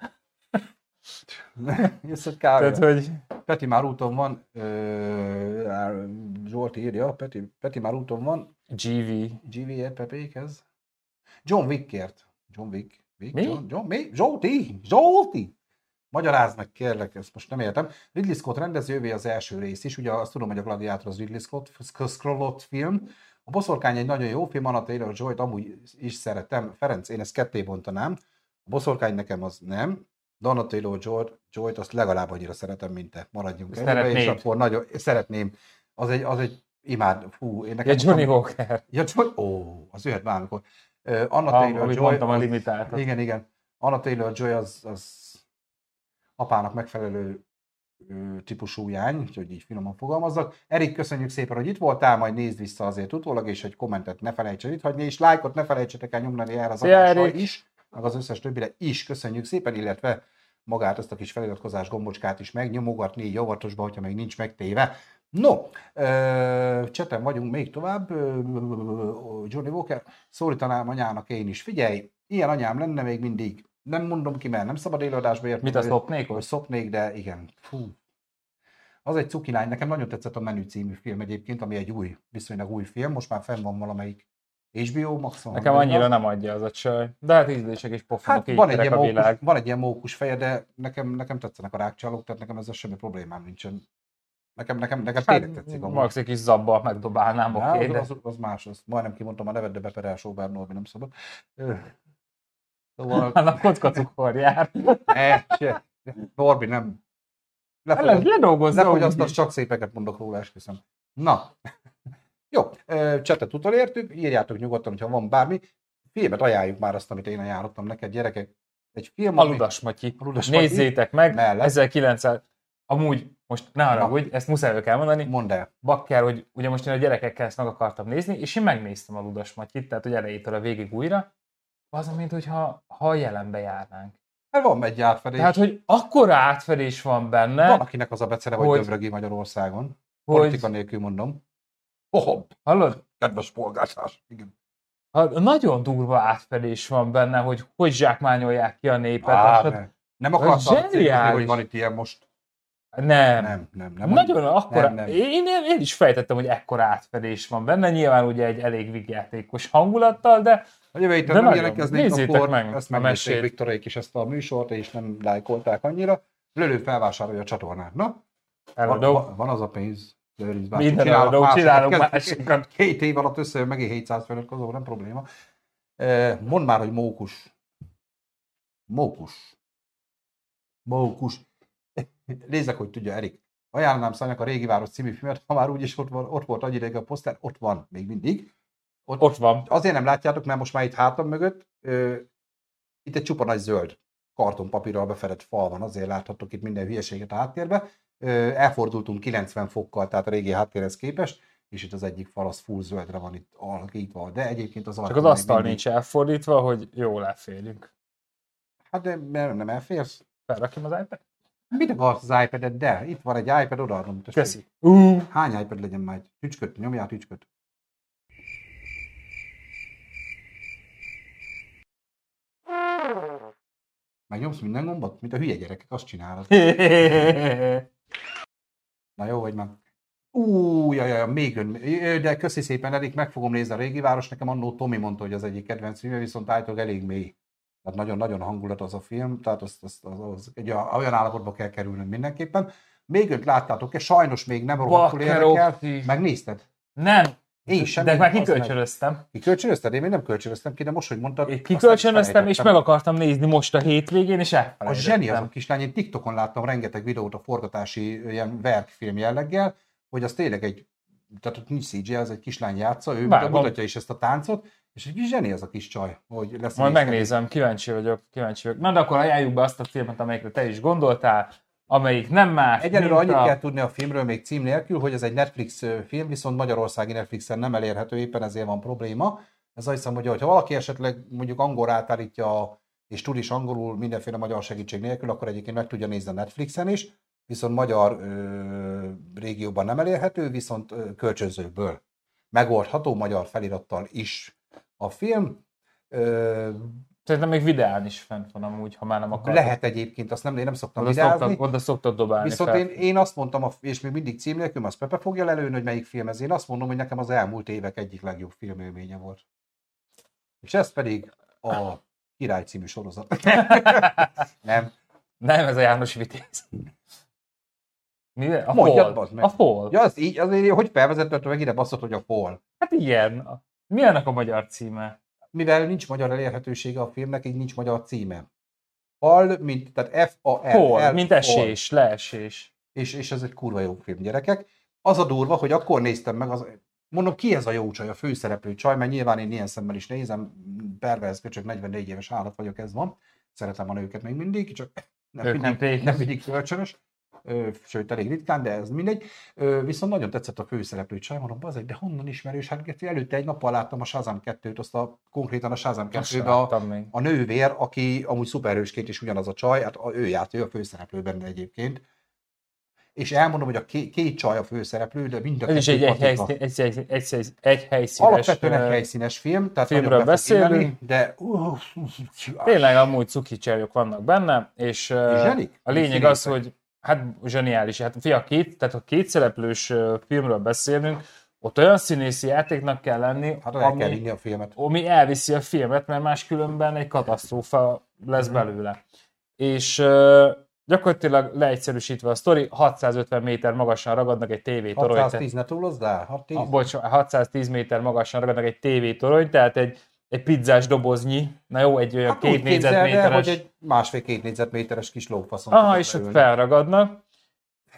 Hogy kár. Tehát, hogy Peti már úton van. Ö, Zsolti írja, Peti, Peti már úton van. GV. GV-et Pepékhez. John Wickért. John Wick. Wick Mi? John, John, mi? Zsolti! Zsolti! Magyarázd meg, kérlek, ezt most nem értem. Ridley Scott rendezővé az első rész is, ugye azt tudom, hogy a Gladiátor az Ridley Scott, Scrollott film. A Boszorkány egy nagyon jó film, Anna Taylor-Joy-t amúgy is szeretem. Ferenc, én ezt ketté bontanám. A Boszorkány nekem az nem, de Anna Taylor-Joy-t azt legalább annyira szeretem, mint te. Maradjunk ennyibe, és akkor nagyon, szeretném. Az egy, az egy imád, fú, én Ja, nekem Johnny Walker. Ja, Johnny, ó, az jöhet bármikor. Uh, Anna Ah, Taylor Joy. mondtam, a limitáltat. Igen, igen. Anna Taylor Joy az, az apának megfelelő típusú jány, úgyhogy így finoman fogalmazzak. Erik, köszönjük szépen, hogy itt voltál, majd nézd vissza azért utólag, és egy kommentet ne felejtsen itt hagyni, és lájkot ne felejtsetek el nyomni erre az adásra is, meg az összes többire is köszönjük szépen, illetve magát ezt a kis feliratkozás gombocskát is megnyomogatni így óvatosba, hogyha még nincs megtéve. No, cseten vagyunk még tovább. Johnny Walker, szólítanám anyának én is. Figyelj, ilyen anyám lenne még mindig. Nem mondom ki, mert nem szabad élőadásba értem. Mit a szopnékot? Hogy szopnék, de igen. Fú. Az egy cuki lány. Nekem nagyon tetszett a Menü című film egyébként, ami egy új, viszonylag új film. Most már fenn van valamelyik HBO Maxon. Nekem annyira nem adja az a csaj. De hát ízlések és pofonok, Hát így van egy, ilyen a mókus, világ. van egy ilyen mókus feje, de nekem, nekem tetszenek a rákcsálók, tehát nekem ezzel semmi problémám nincsen. Nekem, nekem, nekem tényleg tetszik. Hát, amúgy. max egy kis zabbal megdobálnám, oké, az, de... az, az, más, az majdnem kimondtam a neved, de beperel Norbi, nem szabad. Szóval, Hát a kocka cukorjár. ne, se, Norbi nem. Le, Lefogyaszt, ledolgozzam. lefogyasztasz, csak szépeket mondok róla, esküszöm. Na, jó, csetet utolértük, írjátok nyugodtan, ha van bármi. Filmet ajánljuk már azt, amit én ajánlottam neked, gyerekek. Egy film, A ami- Ludas Matyi. A Ludas Matyi. Nézzétek meg, Mellett. 1900... Amúgy, most ne haragudj, ezt muszáj el kell mondani, Mondd el. bakker, hogy ugye most én a gyerekekkel ezt meg akartam nézni, és én megnéztem a Ludas Matyit, tehát hogy elejétől a végig újra, az, mint hogyha ha jelenbe járnánk. Mert van egy átfedés. Tehát, hogy akkora átfedés van benne, Van, akinek az a becere, hogy, Hogy- Döbrögi Magyarországon. hogy, Politika nélkül mondom. Oh, hallod, kedves polgártárs. Igen. ha nagyon durva átfedés van benne, hogy hogy zsákmányolják ki a népet. Á, ne. Nem akartam zseniális. hogy van itt ilyen most. nem. Nem, nem, nem. Nagyon akkora, nem, nem. Én, én is fejtettem, hogy ekkora átfedés van benne, nyilván ugye egy elég vigjátékos hangulattal, de A jövő héten nem jelentkeznénk, akkor meg ezt megnézték. Viktorék is ezt a műsort, és nem lájkolták annyira. Lölő felvásárolja a csatornát. Na, van, eladó. van, van az a pénz. Minden Csinálok eladó, csinálunk másikat. Két év alatt összejön megint 700 feliratkozó, nem probléma. Mondd már, hogy mókus. Mókus. Mókus. Nézzek, hogy tudja Erik. Ajánlanám Szanyak a Régi Város című filmet, ha már úgyis ott, van, ott volt annyi a poszter, ott van még mindig. Ott, Ott van. Azért nem látjátok, mert most már itt hátam mögött, ö, itt egy csupa nagy zöld kartonpapírral befedett fal van, azért láthatok itt minden hülyeséget a háttérbe. Ö, elfordultunk 90 fokkal, tehát a régi háttérhez képest, és itt az egyik fal az full zöldre van itt alakítva, de egyébként az Csak az asztal mindig- nincs elfordítva, hogy jól elférjünk. Hát de nem, nem elférsz. Felrakjam az iPad? Mit akarsz az iPad-et? De, itt van egy iPad, odaadom. tessék. Köszi. Uh, Hány iPad legyen már? Tücsköt, nyomjál tücsköt. Megnyomsz minden gombot? Mint a hülye gyerekek, azt csinálod. Na jó, vagy már. Ú, jaj, jaj, még ön, de köszi szépen, Erik, meg fogom nézni a régi város. Nekem annó Tomi mondta, hogy az egyik kedvenc filmje, viszont állítólag elég mély. Tehát nagyon-nagyon hangulat az a film, tehát az, az, az, az egy olyan állapotba kell kerülnünk mindenképpen. Még önt láttátok-e? Sajnos még nem rohadtul érdekel. Bakkerok. Megnézted? Nem. Én sem. De már kikölcsönöztem. Kikölcsönözted? Én még nem kölcsönöztem ki, de most, hogy mondtad. Én kikölcsönöztem, és meg akartam nézni most a hétvégén, és A zseni az a kislány, én TikTokon láttam rengeteg videót a forgatási ilyen verkfilm jelleggel, hogy az tényleg egy, tehát ott nincs CGI, az egy kislány játsza, ő Vágom. mutatja is ezt a táncot, és egy zseni az a kis csaj, hogy lesz. Majd megnézem, kíváncsi vagyok, kíváncsi vagyok. Na de akkor ajánljuk be azt a filmet, amelyikre te is gondoltál, amelyik nem más, Egyelőre annyit a... kell tudni a filmről még cím nélkül, hogy ez egy Netflix film, viszont Magyarországi Netflixen nem elérhető, éppen ezért van probléma. Ez azt hiszem, hogy ha valaki esetleg mondjuk angol átállítja és tud is angolul mindenféle magyar segítség nélkül, akkor egyébként meg tudja nézni a Netflixen is, viszont magyar ö, régióban nem elérhető, viszont ö, kölcsönzőből megoldható magyar felirattal is a film. Ö, Szerintem még videán is fent van amúgy, ha már nem akarod. lehet egyébként, azt nem, én nem szoktam Oda videázni. szoktad, oda szoktad dobálni Viszont fel. én, én azt mondtam, és még mindig cím nélkül, azt Pepe fogja lelőni, hogy melyik film ez. Én azt mondom, hogy nekem az elmúlt évek egyik legjobb filmélménye volt. És ez pedig a Király című sorozat. Nem. Nem, ez a János Vitéz. Mi? A Mondjad, bazd meg. A Fall. Ja, az így, azért, hogy felvezetett, meg ide baszott, hogy a Fall. Hát igen. Mi annak a magyar címe? Mivel nincs magyar elérhetősége a filmnek, így nincs magyar címe. Fall, mint, tehát F-A-L. Fall, mint esés, leesés. és, és ez egy kurva jó film, gyerekek. Az a durva, hogy akkor néztem meg, az, mondom, ki ez a jó csaj, a főszereplő csaj, mert nyilván én ilyen szemmel is nézem, pervers köcsök, 44 éves állat vagyok, ez van. Szeretem a nőket még mindig, csak nem, mindig, nem mindig kölcsönös. Sőt, elég ritkán, de ez mindegy. Viszont nagyon tetszett a főszereplő csaj, mondom, bazeg, de honnan ismerős? Hát Geci, előtte egy nappal láttam a Shazam 2-t, azt a, konkrétan a Shazam Azt 2-be a, még. a nővér, aki amúgy szuperhősként is ugyanaz a csaj, hát ő járt, ő a főszereplő benne egyébként. És elmondom, hogy a két, két csaj a főszereplő, de mind a Ez is egy, egy, helyszín, egy, egy, egy, egy, egy helyszínes... Alapvetően egy helyszínes film, tehát filmről beszélünk. illeni, de uh, Tényleg amúgy cuki vannak benne, és És a lényeg az, hogy hát zseniális. Hát fia, két, tehát ha két szereplős filmről beszélünk, ott olyan színészi játéknak kell lenni, hát kell ami, vinni a filmet. ami elviszi a filmet, mert máskülönben egy katasztrófa lesz belőle. És ö, Gyakorlatilag leegyszerűsítve a sztori, 650 méter magasan ragadnak egy TV torony. 610 ne túlozdál? 610? Ah, bocs, 610 méter magasan ragadnak egy TV torony, tehát egy, egy pizzás doboznyi, na jó, egy olyan Hát két négyzetméteres. hogy egy másfél-két négyzetméteres kis lófaszon. Aha, és ott felragadnak,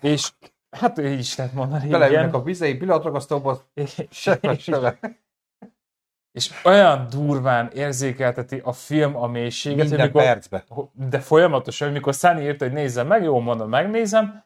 és hát így is lehet mondani, Beleülnek a vizei pillanatragasztóba, se, se, És olyan durván érzékelteti a film a mélységet, hogy minden mikor, percbe. de folyamatosan, mikor Sunny írta, hogy nézzem meg, jó, mondom, megnézem,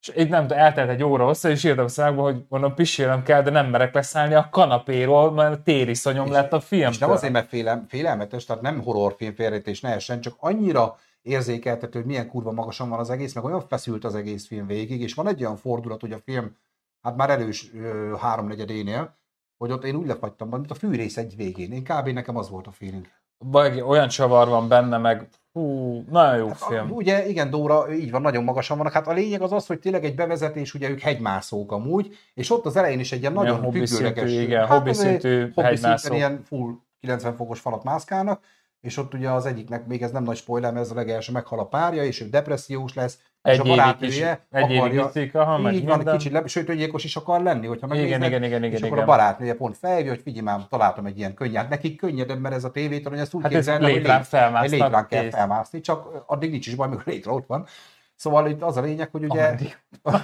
és így nem tudom, eltelt egy óra hosszá, és írtam a számába, hogy mondom, pisélem kell, de nem merek leszállni a kanapéról, mert tériszonyom És- lett a film. És nem azért, mert félem, félelmetes, tehát nem horrorfilm félretés, ne essen, csak annyira érzékeltető, hogy milyen kurva magasan van az egész, meg olyan feszült az egész film végig, és van egy olyan fordulat, hogy a film, hát már erős ö, háromnegyedénél, hogy ott én úgy lefagytam, mint a fűrész egy végén. Én kb. nekem az volt a feeling. Baj, olyan csavar van benne, meg hú, nagyon jó A- film. Ugye, igen, Dóra, így van, nagyon magasan vannak. Hát a lényeg az az, hogy tényleg egy bevezetés, ugye ők hegymászók amúgy, és ott az elején is egy ilyen nagyon hobbi függőleges... szintű, igen, hát hobbi szintű hobbi hegymászó. szinten ilyen full 90 fokos falat mászkálnak, és ott ugye az egyiknek, még ez nem nagy spoiler, mert ez a legelső meghal a párja, és ő depressziós lesz, és Egy a évig is, barátnője egy akarja, viszik, aha, így van, minden. kicsit le, sőt, öngyilkos is akar lenni, hogyha Igen, megnézed, igen, igen, és igen, akkor igen. a barátnője pont felhívja, hogy figyelj találtam egy ilyen könnyed. Nekik könnyedebb, mert ez a tévétorony, ezt úgy Hát képzelni, hogy létrán lét- felmásznak, egy létrán kell kész. felmászni, csak addig nincs is baj, amikor létre ott van. Szóval itt az a lényeg, hogy ugye...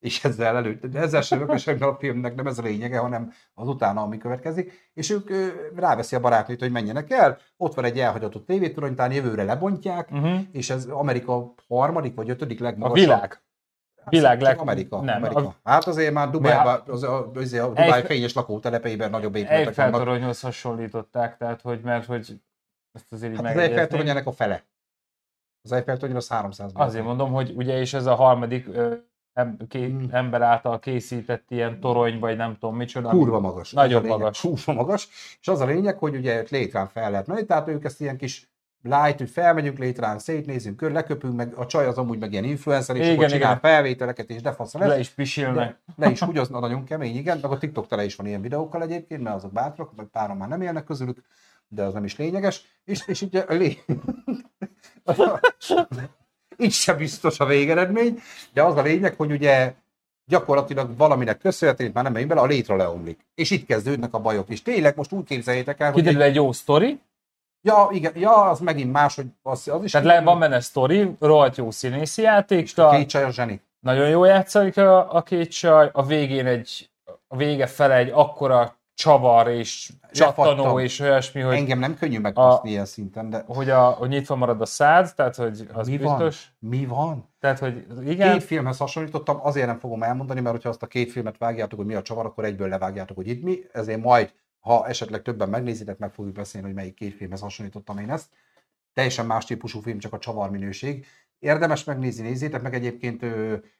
És ezzel előtt, de ezzel sem a filmnek nem ez a lényege, hanem az utána, ami következik, és ők ráveszi a barátnőt, hogy menjenek el, ott van egy elhagyatott tévétorony, talán jövőre lebontják, Uh-huh. és ez Amerika harmadik vagy ötödik A legmagasabb. világ. világ Csak leg- Amerika. nem, Amerika. a- Hát azért már Dubájban, az, a, az, a Dubáj Eiffel- fényes lakótelepeiben nagyobb épületek vannak. Eiffel-toronyhoz hasonlították, tehát hogy, mert hogy ezt azért így Hát az Eiffel torony megjegyezném. ennek a fele. Az Eiffel torony az 300 méter. Azért mondom, hogy ugye és ez a harmadik ö, em, ké, Mm. ember által készített ilyen torony, vagy nem tudom micsoda. Kurva magas. Nagyon magas. Kurva magas. És az a lényeg, hogy ugye létrán fel lehet menni, tehát ők ezt ilyen kis light, hogy felmegyünk létrán, szétnézünk, kör, leköpünk, meg a csaj az amúgy meg ilyen influencer, és Igen, akkor csinál igen. felvételeket, és de fasz lesz. Le is pisilnek. Le is úgy, az nagyon kemény, igen, meg a TikTok tele is van ilyen videókkal egyébként, mert azok bátrak, meg páran már nem élnek közülük, de az nem is lényeges. És, és ugye a lé... így sem biztos a végeredmény, de az a lényeg, hogy ugye gyakorlatilag valaminek köszönhetően, már nem megyünk bele, a létre leomlik. És itt kezdődnek a bajok. És tényleg most úgy képzeljétek el, hogy Kiderül egy... egy jó sztori, ja, igen, ja, az megint más, hogy az, az is tehát le, van benne sztori, rohadt jó színészi játék, a két csaj a zseni. nagyon jó játszik a, a két csaj, a végén egy, a vége fele egy akkora csavar és csattanó Lefagytam. és olyasmi, hogy, Engem nem könnyű megbaszni ilyen szinten, de hogy, a, hogy nyitva marad a szád, tehát hogy az mi biztos. van? Mi van? Tehát, hogy igen, Két filmhez hasonlítottam, azért nem fogom elmondani, mert hogyha azt a két filmet vágjátok, hogy mi a csavar, akkor egyből levágjátok, hogy itt mi, ezért majd, ha esetleg többen megnézitek, meg fogjuk beszélni, hogy melyik két filmhez hasonlítottam én ezt. Teljesen más típusú film, csak a csavar minőség. Érdemes megnézni, nézzétek meg egyébként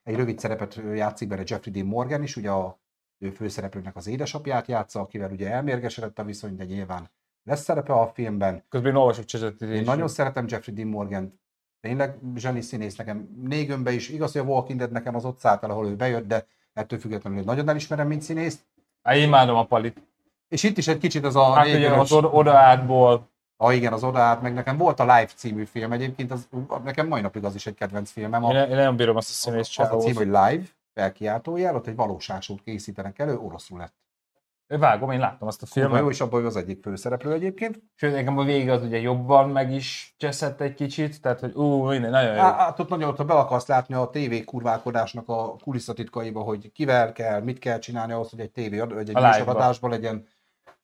egy rövid szerepet játszik benne Jeffrey Dean Morgan is, ugye a ő főszereplőnek az édesapját játsza, akivel ugye elmérgesedett a viszony, de nyilván lesz szerepe a filmben. közben én olvasok. Én nagyon szeretem Jeffrey Dean Morgan. Tényleg zseni színész nekem. Négönbe is. Igaz, hogy a Walking Dead nekem az ott szállt el, ahol ő bejött, de ettől függetlenül nagyon elismerem, mint színészt. Á, imádom a palit. És itt is egy kicsit az a Hát ugye négönös- az oda, odaátból, Ah, igen, az odaát, meg nekem volt a Live című film egyébként, az, nekem mai napig az is egy kedvenc filmem. A, én, én nagyon bírom azt a színész az a cím, hogy Live, felkiáltójel, ott egy valóságsót készítenek elő, oroszul lett. Vágom, én láttam azt a Filmet. filmet. Jó, és abban az egyik főszereplő egyébként. Sőt, nekem a végig az ugye jobban meg is cseszett egy kicsit, tehát hogy ú, minden nagyon jó. Hát ott nagyon, ott be akarsz látni a tévé kurválkodásnak a kulisszatitkaiba, hogy kivel kell, mit kell csinálni ahhoz, hogy egy tévé vagy egy műsoradásban legyen.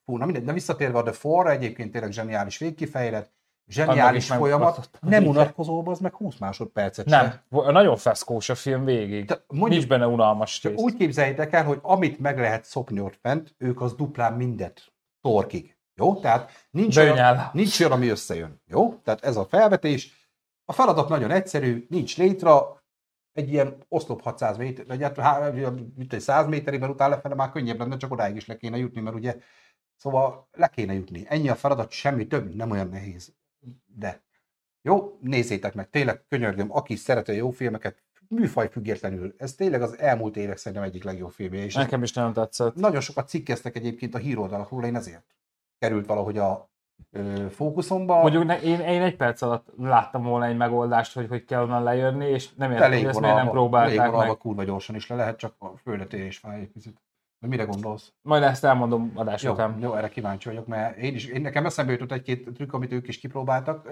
Fú, na mindegy, de visszatérve a The Four, egyébként tényleg zseniális végkifejlet, zseniális is folyamat, nem unatkozóbb, az meg 20 másodpercet Nem, se. vo- nagyon feszkós a film végig. Te- Nincs Mondjuk, benne unalmas rész. úgy képzeljétek el, hogy amit meg lehet szopni ott fent, ők az duplán mindet torkig. Jó? Tehát nincs olyan, nincs olyan, ami összejön. Jó? Tehát ez a felvetés. A feladat nagyon egyszerű, nincs létre, egy ilyen oszlop 600 méter, vagy hát há- mint egy 100 méterig, mert utána lefele már könnyebb lenne, csak odáig is le kéne jutni, mert ugye, szóval le kéne jutni. Ennyi a feladat, semmi több, nem olyan nehéz. De jó, nézzétek meg, tényleg könyörgöm, aki szereti a jó filmeket, műfaj függetlenül, ez tényleg az elmúlt évek szerintem egyik legjobb filmje, és Nekem is nagyon tetszett. nagyon sokat cikkeztek egyébként a híroldalakról, én ezért került valahogy a ö, fókuszomba. Mondjuk ne, én, én egy perc alatt láttam volna egy megoldást, hogy hogy kell onnan lejönni, és nem értem, hogy ezt miért nem próbálták meg. kurva gyorsan is le lehet, csak a földetés fáj egy picit. Mire gondolsz? Majd ezt elmondom adás Jó, után. jó, erre kíváncsi vagyok, mert én is, én nekem eszembe jutott egy-két trükk, amit ők is kipróbáltak.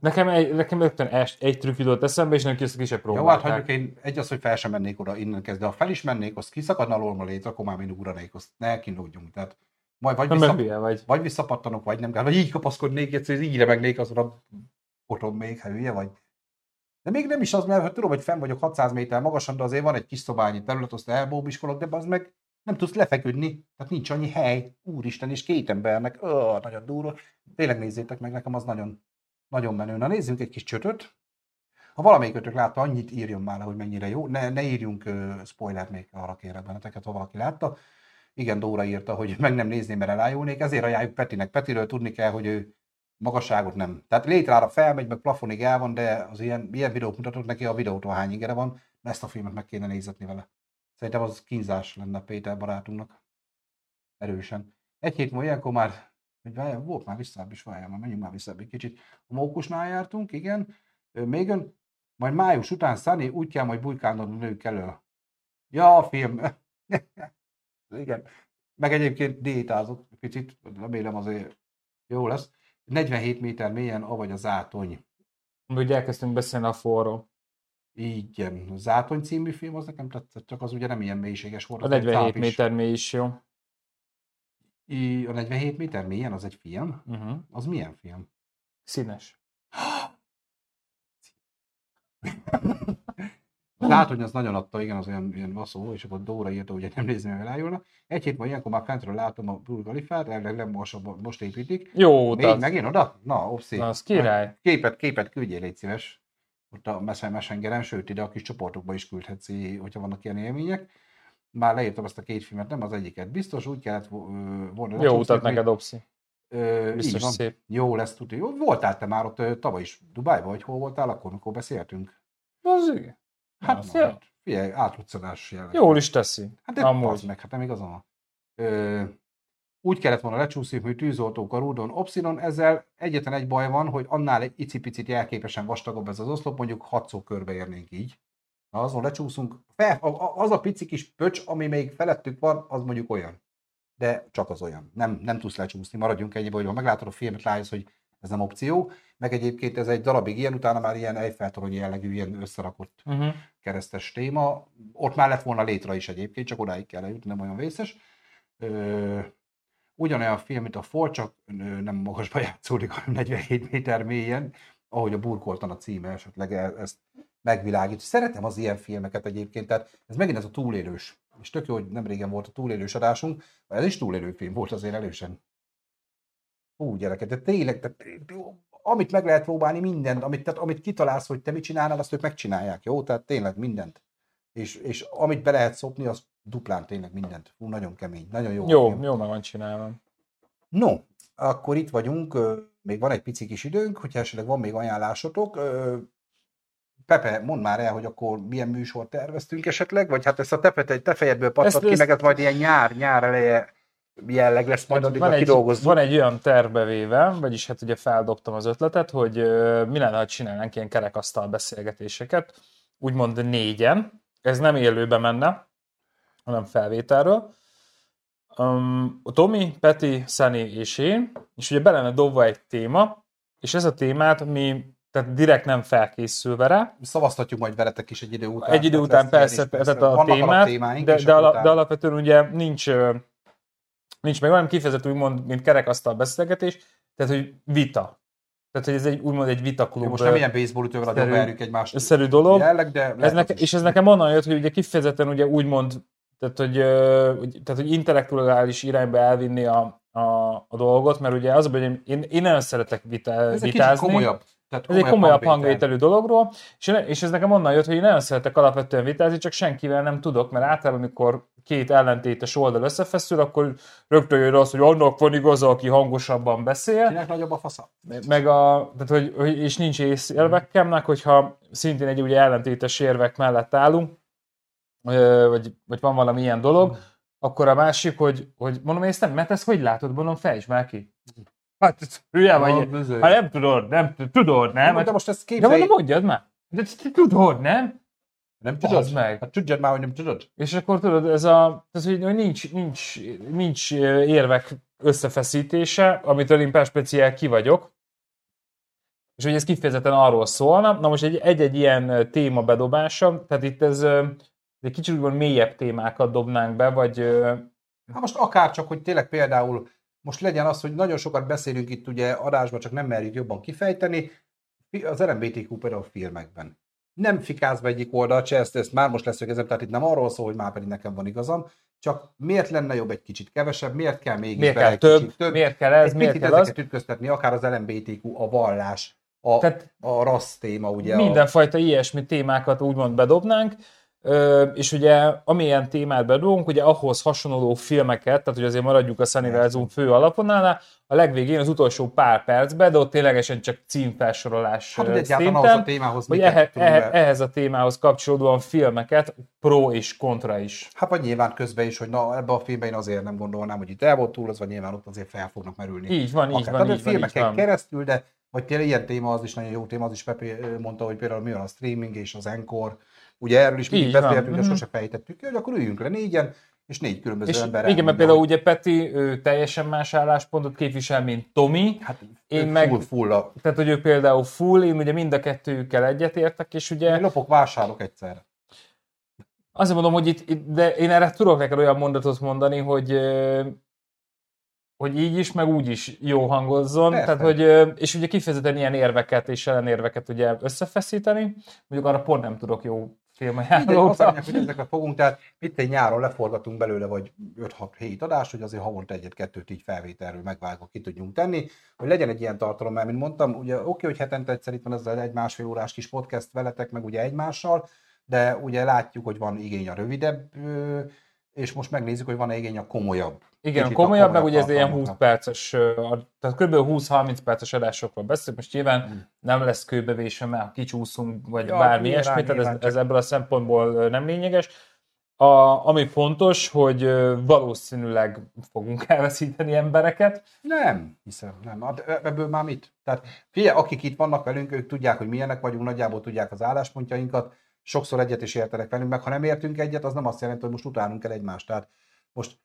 Nekem, egy, nekem rögtön egy trükk jutott eszembe, és nem ki ki se Jó, hát próbálták. hagyjuk én egy az, hogy fel sem mennék oda innen kezdve. Ha fel is mennék, az kiszakadna alól létre, akkor már én ugranék, azt ne kínlódjunk. Tehát majd vagy, vissza, hülye vagy. vagy visszapattanok, vagy nem kell, vagy így kapaszkodnék, egyszer így remegnék azon a potom még, ha hülye vagy. De még nem is az, mert tudom, hogy fenn vagyok 600 méter magasan, de azért van egy kis szobányi terület, azt elbóbiskolok, de az meg nem tudsz lefeküdni, tehát nincs annyi hely, úristen, és két embernek, ó, nagyon durva. Tényleg nézzétek meg, nekem az nagyon, nagyon menő. Na nézzünk egy kis csötöt. Ha valamelyikötök látta, annyit írjon már le, hogy mennyire jó. Ne, ne írjunk uh, spoilert még arra kérek benneteket, ha valaki látta. Igen, Dóra írta, hogy meg nem nézném, mert elájulnék, ezért ajánljuk Petinek. Petiről tudni kell, hogy ő magasságot nem. Tehát létrára felmegy, meg plafonig el van, de az ilyen, ilyen videót mutatok neki, a videótól hány ingere van, ezt a filmet meg kéne nézetni vele. Szerintem az kínzás lenne Péter barátunknak. Erősen. Egy hét múlva ilyenkor már, hogy várjál, volt már visszább is, várjál, már menjünk már visszább egy kicsit. A mókusnál jártunk, igen. Még ön, majd május után úgy kell majd bujkálnod a nők elől. Ja, a film. igen. Meg egyébként diétázott picit, remélem azért jó lesz. 47 méter mélyen, avagy a zátony. Ugye elkezdtünk beszélni a forró. Igen, Zátony című film, az nekem tetszett, csak az ugye nem ilyen mélységes volt. A az egy 47 táp is. méter mély is jó. I- A 47 méter mélyen, az egy film? Uh-huh. Az milyen film? Színes. Zátony az nagyon adta, igen, az olyan ilyen vaszó, és akkor Dóra írta, hogy nem nézni, hogy elájulna. Egy hét múlva ilyenkor már fentről látom a Burj Khalifát, elvileg nem most, most építik. Jó Még utat. megint oda? Na, opszi. Na, az király. Képet, képet küldjél, légy szíves. Ott a Messengeren, sőt ide a kis csoportokba is küldhetsz, hogyha vannak ilyen élmények. Már leírtam ezt a két filmet, nem az egyiket. Biztos úgy kellett volna. Jó utat neked, Opszi. Ö, Biztos szép. Jó lesz, tudja. Jó, voltál te már ott ö, tavaly is Dubájban, vagy hol voltál akkor, amikor beszéltünk? Az igen. Hát, Az hát figyelj, átruccanás jelleg. Jól is teszi. Hát de Amúgy. meg, hát nem igazam. Ö, úgy kellett volna lecsúszni, hogy tűzoltók a rúdon, Opsinon, ezzel egyetlen egy baj van, hogy annál egy icipicit jelképesen vastagabb ez az oszlop, mondjuk hatszor körbeérnénk így. Ha azon lecsúszunk, fel, az a pici kis pöcs, ami még felettük van, az mondjuk olyan. De csak az olyan. Nem, nem tudsz lecsúszni, maradjunk ennyibe, hogy ha meglátod a filmet, rájössz, hogy ez nem opció. Meg egyébként ez egy darabig ilyen, utána már ilyen Eiffel-torony jellegű, ilyen összerakott Uh-huh. keresztes téma. Ott már lett volna létre is egyébként, csak odáig kell eljutni, nem olyan vészes. Ö, ugyanolyan film, mint a For, csak nem magasba játszódik, hanem 47 méter mélyen, ahogy a burkoltan a címe esetleg e- ezt megvilágít. Szeretem az ilyen filmeket egyébként, tehát ez megint ez a túlélős. És tök jó, hogy nem régen volt a túlélős adásunk, ez is túlélő film volt azért elősen. Hú, gyerekek, de tényleg, tehát, amit meg lehet próbálni, mindent, amit, tehát, amit kitalálsz, hogy te mit csinálnál, azt ők megcsinálják, jó? Tehát tényleg mindent. És, és amit be lehet szopni, az duplán tényleg mindent. Hú, nagyon kemény, nagyon jó. Jó, jó meg van csinálva. No, akkor itt vagyunk, még van egy pici kis időnk, hogyha esetleg van még ajánlásotok. Pepe, mondd már el, hogy akkor milyen műsort terveztünk esetleg, vagy hát ezt a tepet egy te fejedből pattat Ezt- ki, ezt- meg ez majd ilyen nyár, nyár eleje jelleg lesz, majd addigra van, egy, van egy olyan tervbevéve, vagyis hát ugye feldobtam az ötletet, hogy mi lenne, ha csinálnánk ilyen kerekasztal beszélgetéseket, úgymond négyen, ez nem élőbe menne, hanem felvételről. Um, a Tomi, Peti, Sunny és én, és ugye be lenne dobva egy téma, és ez a témát mi tehát direkt nem felkészülve rá, Szavaztatjuk majd veletek is egy idő után. egy idő után persze, persze. tehát a témát, de, de, ala, de alapvetően ugye nincs, nincs meg olyan kifejezett úgymond, mint kerekasztal beszélgetés, tehát hogy vita. Tehát, hogy ez egy úgymond egy vitaklub most nem ilyen baseball ütővel egymást. szerű dolog. Jelleg, de Ez neke, és ez nekem onnan jött, hogy ugye kifejezetten ugye úgymond, tehát hogy, tehát, hogy intellektuális irányba elvinni a, a, a dolgot, mert ugye az, hogy én, én nagyon szeretek vita, Ez vitázni. komolyabb. Tehát Ez egy komolyabb hangvétel. hangvételű dologról, és, és ez nekem onnan jött, hogy én nagyon szeretek alapvetően vitázni, csak senkivel nem tudok, mert általában, amikor két ellentétes oldal összefeszül, akkor rögtön jön az, hogy annak van igaza, aki hangosabban beszél, Kinek nagyobb a fasza? meg a, tehát, hogy, és nincs észérvekemnek, hogyha szintén egy ugye ellentétes érvek mellett állunk, vagy, vagy van valami ilyen dolog, akkor a másik, hogy, hogy mondom, én ezt nem, mert ezt hogy látod, mondom, fejtsd már ki. Hát, hülye vagy. bizony. Hát nem tudod, nem tud- tudod, nem? De most ezt de képzelj, mondom, mondjad már. De tudod, nem? nem tudod? meg. Hát tudjad már, hogy nem tudod. És akkor tudod, ez a, ez, hogy hogy nincs, nincs, nincs érvek összefeszítése, amitől én perspeciál ki vagyok, és hogy ez kifejezetten arról szólna. Na most egy- egy-egy ilyen téma bedobása, tehát itt ez egy kicsit úgymond mélyebb témákat dobnánk be, vagy Hát most akár csak, hogy tényleg például most legyen az, hogy nagyon sokat beszélünk itt ugye adásban, csak nem merjük jobban kifejteni, az LMBTQ például filmekben. Nem fikáz be egyik oldalt se, ezt, ezt már most leszögezem, tehát itt nem arról szól, hogy már pedig nekem van igazam, csak miért lenne jobb egy kicsit kevesebb, miért kell mégis miért kell több, kicsit több, miért kell ez, egy miért kell az. ezeket ütköztetni, akár az LMBTQ, a vallás, a, Tehát a rassz téma, ugye. mindenfajta ilyesmi témákat úgymond bedobnánk, és ugye amilyen témát bedobunk, ugye ahhoz hasonló filmeket, tehát hogy azért maradjuk a Sunnyverzum fő alaponnál, a legvégén az utolsó pár percben, de ott ténylegesen csak címfelsorolás hát, hogy egyáltalán ahhoz a szinten, témához hogy ehe, ehe, ehhez a témához kapcsolódóan filmeket, pro és kontra is. Hát vagy nyilván közben is, hogy na ebbe a filmben én azért nem gondolnám, hogy itt el volt túl, az vagy nyilván ott azért fel fognak merülni. Így van, így Akár. van, Tehát így van, így filmeken van. keresztül, de vagy például ilyen téma, az is nagyon jó téma, az is Pepe ö, mondta, hogy például mi van a streaming és az encore. Ugye erről is mindig beszéltünk, de mhm. sose fejtettük ki, hogy akkor üljünk le négyen, és négy különböző És ember igen, mert például ugye Peti ő teljesen más álláspontot képvisel, mint Tomi, Hát én meg- full, full a... tehát hogy ő például full, én ugye mind a kettőjükkel egyetértek, és ugye Én lopok, vásárolok egyszerre. Azért mondom, hogy itt, de én erre tudok neked olyan mondatot mondani, hogy hogy így is, meg úgy is jó hangozzon. Persze. Tehát, hogy, és ugye kifejezetten ilyen érveket és ellenérveket ugye összefeszíteni. Mondjuk arra pont nem tudok jó Mindegy, az a filmajánlót. lényeg, hogy ezekre fogunk, tehát itt egy nyáron leforgatunk belőle, vagy 5-6-7 adást, hogy azért havonta egyet-kettőt így felvételről megvágva ki tudjunk tenni, hogy legyen egy ilyen tartalom, mert mint mondtam, ugye oké, hogy hetente egyszer itt van ez az egy-másfél órás kis podcast veletek, meg ugye egymással, de ugye látjuk, hogy van igény a rövidebb, és most megnézzük, hogy van-e igény a komolyabb. Igen, Kicsit a komolyabb, meg ugye ez ilyen 20 tartalmaknak. perces, tehát kb. 20-30 perces adásokról beszélünk. Most nyilván Mm. nem lesz kőbevésve, mert ha kicsúszunk, vagy Ja, bármi ilyesmi, tehát ez, ez ebből a szempontból nem lényeges. A, ami fontos, hogy valószínűleg fogunk elveszíteni embereket. Nem, hiszem, nem. Hát ebből már mit? Tehát figyelj, akik itt vannak velünk, ők tudják, hogy milyenek vagyunk, nagyjából tudják az álláspontjainkat, sokszor egyet is értenek velünk, meg ha nem értünk egyet, az nem azt jelenti, hogy most utálunk kell egymást. Tehát most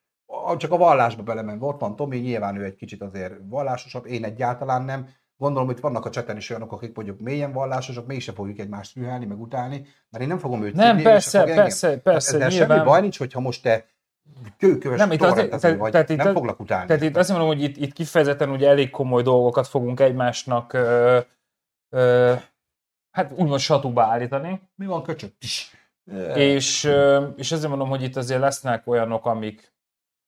csak a vallásba belemenve, ott van Tomi, nyilván ő egy kicsit azért vallásosabb, én egyáltalán nem. Gondolom, hogy vannak a cseten is olyanok, akik mondjuk mélyen vallásosak, mégse fogjuk egymást rühelni, meg utálni, mert én nem fogom őt Nem, se persze, engem. persze, Tehát persze, ezzel nyilván. semmi baj nincs, hogyha most te kőköves Nem, itt azért- tehát- vagy, tehát nem foglak utálni. Tehát itt azt mondom, hogy itt, itt kifejezetten ugye elég komoly dolgokat fogunk egymásnak ö, ö, hát úgymond satuba állítani. Mi van köcsög? Tis. És, és ezért mondom, hogy itt azért lesznek olyanok, amik,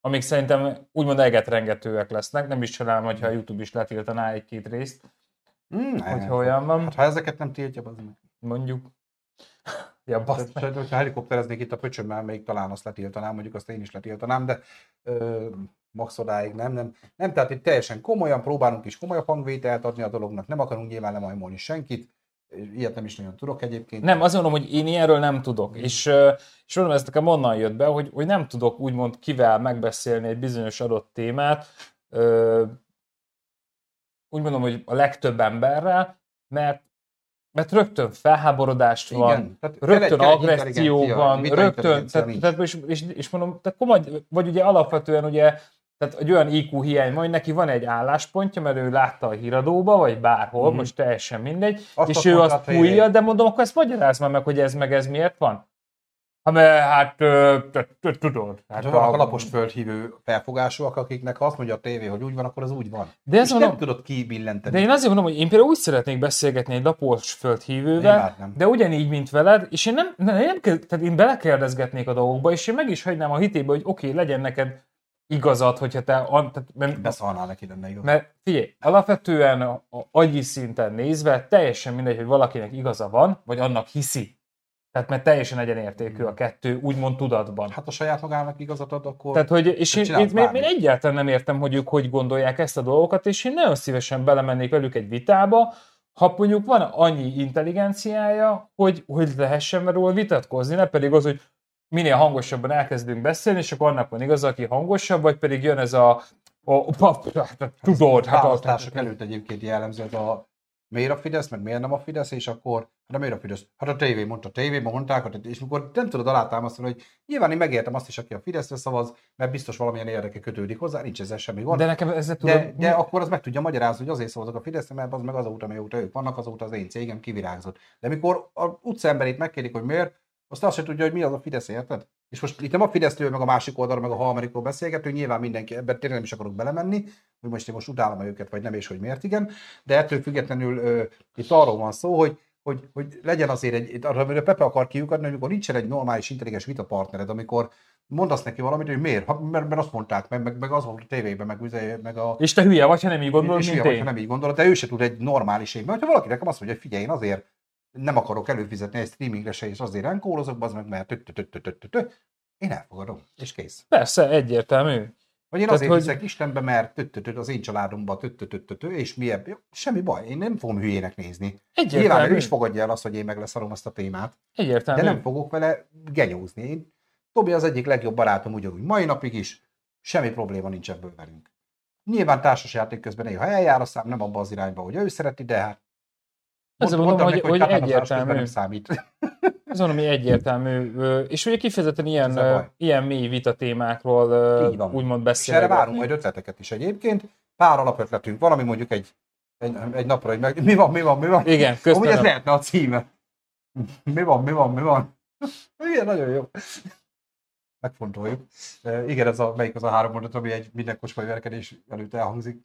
amik szerintem úgymond egetrengetőek lesznek. Nem is csinálom, hogyha a YouTube is letiltaná egy-két részt, Hmm, hogyha olyan van, Hát ha ezeket nem tiltja, az meg. mondjuk. Ja, bassz meg. Tehát, hogyha helikoptereznék itt a pöcsömmel, még talán azt letiltanám, mondjuk azt én is letiltanám, de ö, max odáig nem, nem. Nem, tehát itt teljesen komolyan próbálunk is komolyabb hangvételt adni a dolognak, nem akarunk nyilván lemajmolni senkit, ilyet nem is nagyon tudok egyébként. Nem, azt mondom, hogy én ilyenről nem tudok. És, ö, és mondom, ez nekem onnan jött be, hogy, hogy nem tudok úgymond kivel megbeszélni egy bizonyos adott témát, úgy mondom, hogy a legtöbb emberrel, mert, mert rögtön felháborodást van, Igen, tehát rögtön agresszió van, rögtön, tehát, tehát és, és, és mondom, tehát komoly, vagy ugye alapvetően ugye, tehát egy olyan IQ hiány van, hogy neki van egy álláspontja, mert ő látta a híradóba, vagy bárhol, mm. most teljesen mindegy, Azt és ő azt fújja, de mondom, akkor ezt magyarázd már meg, hogy ez meg ez miért van. Ha mert hát, tudod. Hát vannak a- alapos földhívő felfogásúak, akiknek azt mondja a tévé, hogy úgy van, akkor az úgy van. De mondom, nem tudod kibillenteni. de én azért mondom, hogy én például úgy szeretnék beszélgetni egy lapos földhívővel, nem. de ugyanígy, mint veled, és én nem, nem, nem tehát én belekérdezgetnék a dolgokba, és én meg is hagynám a hitébe, hogy oké, okay, legyen neked igazad, hogyha te, tehát, mert, Beszalnál neki lenne igaz. mert figyelj, alapvetően a, a agyi szinten nézve teljesen mindegy, hogy valakinek igaza van, vagy annak hiszi. Tehát mert teljesen egyenértékű a kettő, úgymond tudatban. Hát a saját magának igazat ad, akkor... Tehát, hogy, és én, én, én, én egyáltalán nem értem, hogy ők hogy gondolják ezt a dolgokat, és én nagyon szívesen belemennék velük egy vitába, ha mondjuk van annyi intelligenciája, hogy, hogy lehessen róla vitatkozni, ne pedig az, hogy minél hangosabban elkezdünk beszélni, és akkor annak van igaz, aki hangosabb, vagy pedig jön ez a Ó, pap, hát, tudod, hát választások előtt egyébként jellemző ez a miért a Fidesz, meg miért nem a Fidesz, és akkor, hát miért a Fidesz? Hát a tévé mondta, a tévében mondták, hát, és akkor nem tudod alátámasztani, hogy nyilván én megértem azt is, aki a Fideszre szavaz, mert biztos valamilyen érdeke kötődik hozzá, nincs ezzel semmi gond. De nekem ezzel De, tudod, de akkor az meg tudja magyarázni, hogy azért szavazok a Fideszre, mert az meg azóta, mióta ők vannak, azóta az én cégem kivirágzott. De mikor a utcaemberét megkérik, hogy miért, azt azt sem tudja, hogy mi az a Fidesz, érted? És most itt nem a Fidesztől, meg a másik oldalra, meg a harmadikról beszélgetünk, nyilván mindenki, ebben tényleg nem is akarok belemenni, hogy most én most utálom őket, vagy nem, és hogy miért igen, de ettől függetlenül ö, itt arról van szó, hogy, hogy, hogy legyen azért egy, arra, amire Pepe akar kiukadni, amikor nincsen egy normális, intelligens vitapartnered, amikor mondasz neki valamit, hogy miért, ha, mert, mert azt mondták, meg, meg, meg az volt a tévében, meg, meg, a, És te hülye vagy, ha nem így gondolod, és mint ilyen, én. ha nem így gondolod, de ő se tud egy normális évben. Hogyha valaki nekem azt mondja, hogy figyelj, én azért nem akarok előfizetni egy streamingre se, és azért enkólozok, az meg, mert én elfogadom, és kész. Persze, egyértelmű. Vagy én Tehát, azért hogy- hiszek Istenbe, mert tö, tö, tö, az én családomban tö, tö, tö, tö, tö, és mi ebből, semmi baj, én nem fogom hülyének nézni. Nyilván ő Egyértelmű. is fogadja el azt, hogy én meg leszarom azt a témát, Egyértelmű. de nem fogok vele genyózni. Én, Tobi az egyik legjobb barátom ugyanúgy mai napig is, semmi probléma nincs ebből velünk. Nyilván társasjáték közben néha eljár a szám, nem abba az irányba, hogy ő szereti, de hát Ezzel Mond- mondom, hogy, hogy közben egyértelmű. nem számít. Ez valami egyértelmű. ö, És ugye kifejezetten ilyen, Ez ilyen mély vita témákról úgymond És erre várunk majd ötleteket is egyébként. Pár alapötletünk van, ami mondjuk egy, egy, egy napra, hogy meg, mi van, mi van, mi van. Igen, Amúgy ez köszönöm. lehetne a címe. Mi van, mi van, mi van. Igen, nagyon jó. Megfontoljuk. E, igen, ez a, melyik az a három mondat, ami egy minden kocsmai verkedés előtt elhangzik.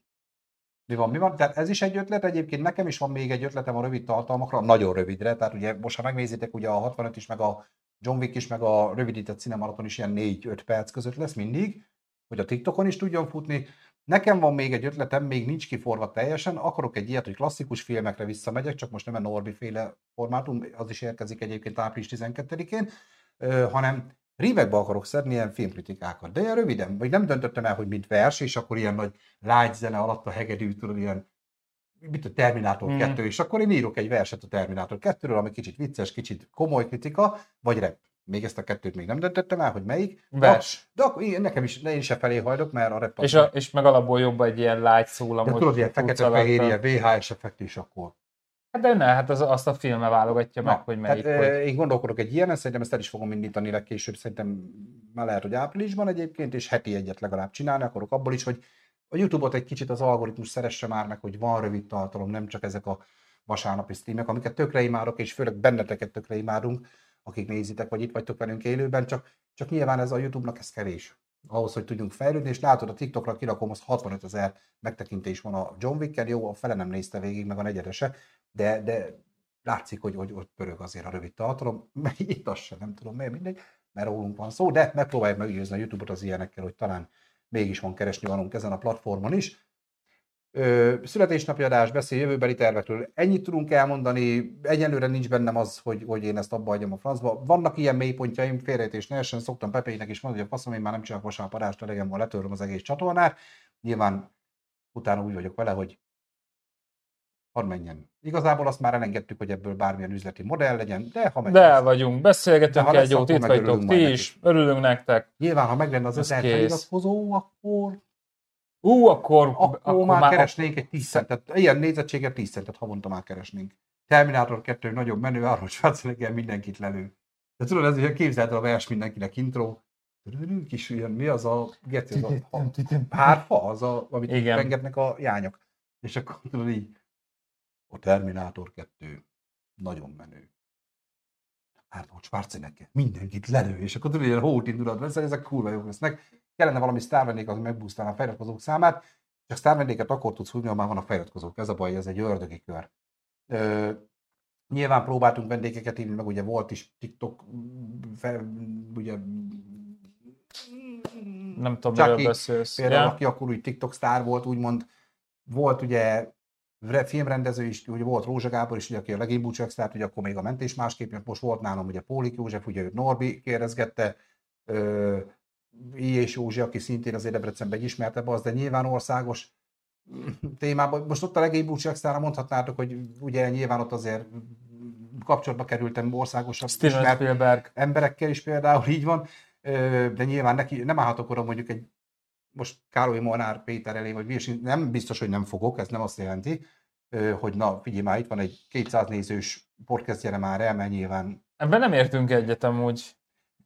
Mi van, mi van? Tehát ez is egy ötlet, egyébként nekem is van még egy ötletem a rövid tartalmakra, nagyon rövidre, tehát ugye most ha megnézitek, ugye a 65 is, meg a John Wick is, meg a rövidített cinemaraton is ilyen 4-5 perc között lesz mindig, hogy a TikTokon is tudjon futni. Nekem van még egy ötletem, még nincs kiforva teljesen, akarok egy ilyet, hogy klasszikus filmekre visszamegyek, csak most nem a Norbi féle formátum, az is érkezik egyébként április 12-én, ö, hanem rímekbe akarok szedni ilyen filmkritikákat, de ilyen röviden, vagy nem döntöttem el, hogy mint vers, és akkor ilyen nagy lágy zene alatt a hegedű, tudod, ilyen mit a Terminátor Mm. 2, és akkor én írok egy verset a Terminátor 2-ről, ami kicsit vicces, kicsit komoly kritika, vagy rap. Még ezt a kettőt még nem döntöttem el, hogy melyik. Vers. De akkor én, nekem is, én is e felé hajdok, mert a az És, a, és meg alapból jobb egy ilyen lágy szólamos. de tudod, ilyen fekete-fehér, ilyen VHS effekt is akkor. Hát de ne, hát az, azt a filme válogatja meg, hogy melyik. tehát, hogy... én gondolkodok egy ilyen, szerintem ezt el is fogom indítani legkésőbb, szerintem már lehet, hogy áprilisban egyébként, és heti egyet legalább csinálni akarok abból is, hogy a YouTube-ot egy kicsit az algoritmus szeresse már meg, hogy van rövid tartalom, nem csak ezek a vasárnapi streamek, amiket tökre imádok, és főleg benneteket tökre imádunk, akik nézitek, vagy itt vagytok velünk élőben, csak, csak nyilván ez a YouTube-nak ez kevés ahhoz, hogy tudjunk fejlődni, és látod, a TikTokra kirakom, az 65 ezer megtekintés van a John wick jó, a fele nem nézte végig, meg a negyedese, de, de látszik, hogy, hogy ott pörög azért a rövid tartalom, meg itt azt sem, nem tudom miért, mindegy, mert rólunk van szó, de megpróbáljuk meggyőzni a YouTube-ot az ilyenekkel, hogy talán mégis van keresni valunk ezen a platformon is. Ö, születésnapi adás, beszél jövőbeli tervekről. Ennyit tudunk elmondani, egyelőre nincs bennem az, hogy, hogy én ezt abba hagyjam a francba. Vannak ilyen mélypontjaim, félrejtés ne essen, szoktam Pepének is mondani, hogy a faszom, én már nem csinálok vasárnap adást, elegem van, letöröm az egész csatornát. Nyilván utána úgy vagyok vele, hogy hadd menjen. Igazából azt már elengedtük, hogy ebből bármilyen üzleti modell legyen, de ha meg De vagyunk, De beszélgetünk ha egy jót, itt vagytok ti is, örülünk nektek. Nyilván, ha meg lenne az Ez ezer feliratkozó, akkor Ú, akkor, akkor, akkor már, már keresnénk egy 10 centet, ilyen nézettséget 10 centet havonta már keresnénk. Terminátor 2 nagyobb menő, Arnold Schwarzenegger mindenkit lelő. De tudod, ez ugye képzeld el a vers mindenkinek intro. Kis ilyen, mi az a geci, az a párfa, az a, amit Igen. pengetnek a jányok. És akkor tudod így, a Terminátor 2 nagyon menő. Arnold Schwarzenegger, mindenkit lelő, és akkor tudod, ilyen hót indulat veszel, ezek kurva jók lesznek. Kellene valami sztárvendég, az megbúztálna a feliratkozók számát, csak sztárvendéget akkor tudsz húzni, ha már vannak feliratkozók. Ez a baj, ez egy ördögi kör. Ö, nyilván próbáltunk vendégeket hívni, meg ugye volt is TikTok, fe, ugye Nem tudom, Chucky miről beszélsz. például, Ja. aki akkor úgy TikTok sztár volt, úgymond, volt ugye re- filmrendező is, ugye volt Rózsa Gábor is, ugye, aki a legénybúcsák sztárt, ugye akkor még a mentés másképp, most volt nálam ugye Pólik József, ugye Norbi kérdezgette, ö, I. és Józsi, aki szintén azért Debrecenben egy ismertebb az, de nyilván országos témában. Most ott a legénybúcsák sztára mondhatnátok, hogy ugye nyilván ott azért kapcsolatba kerültem országosabb Steven ismert Spielberg. emberekkel is például így van, de nyilván neki nem állhatok oda mondjuk egy most Károly Molnár Péter elé, vagy Virsi, nem biztos, hogy nem fogok, ez nem azt jelenti, hogy na, figyelj már, itt van egy 200 nézős podcast, gyere már el, mert nyilván Ebben nem értünk egyet amúgy.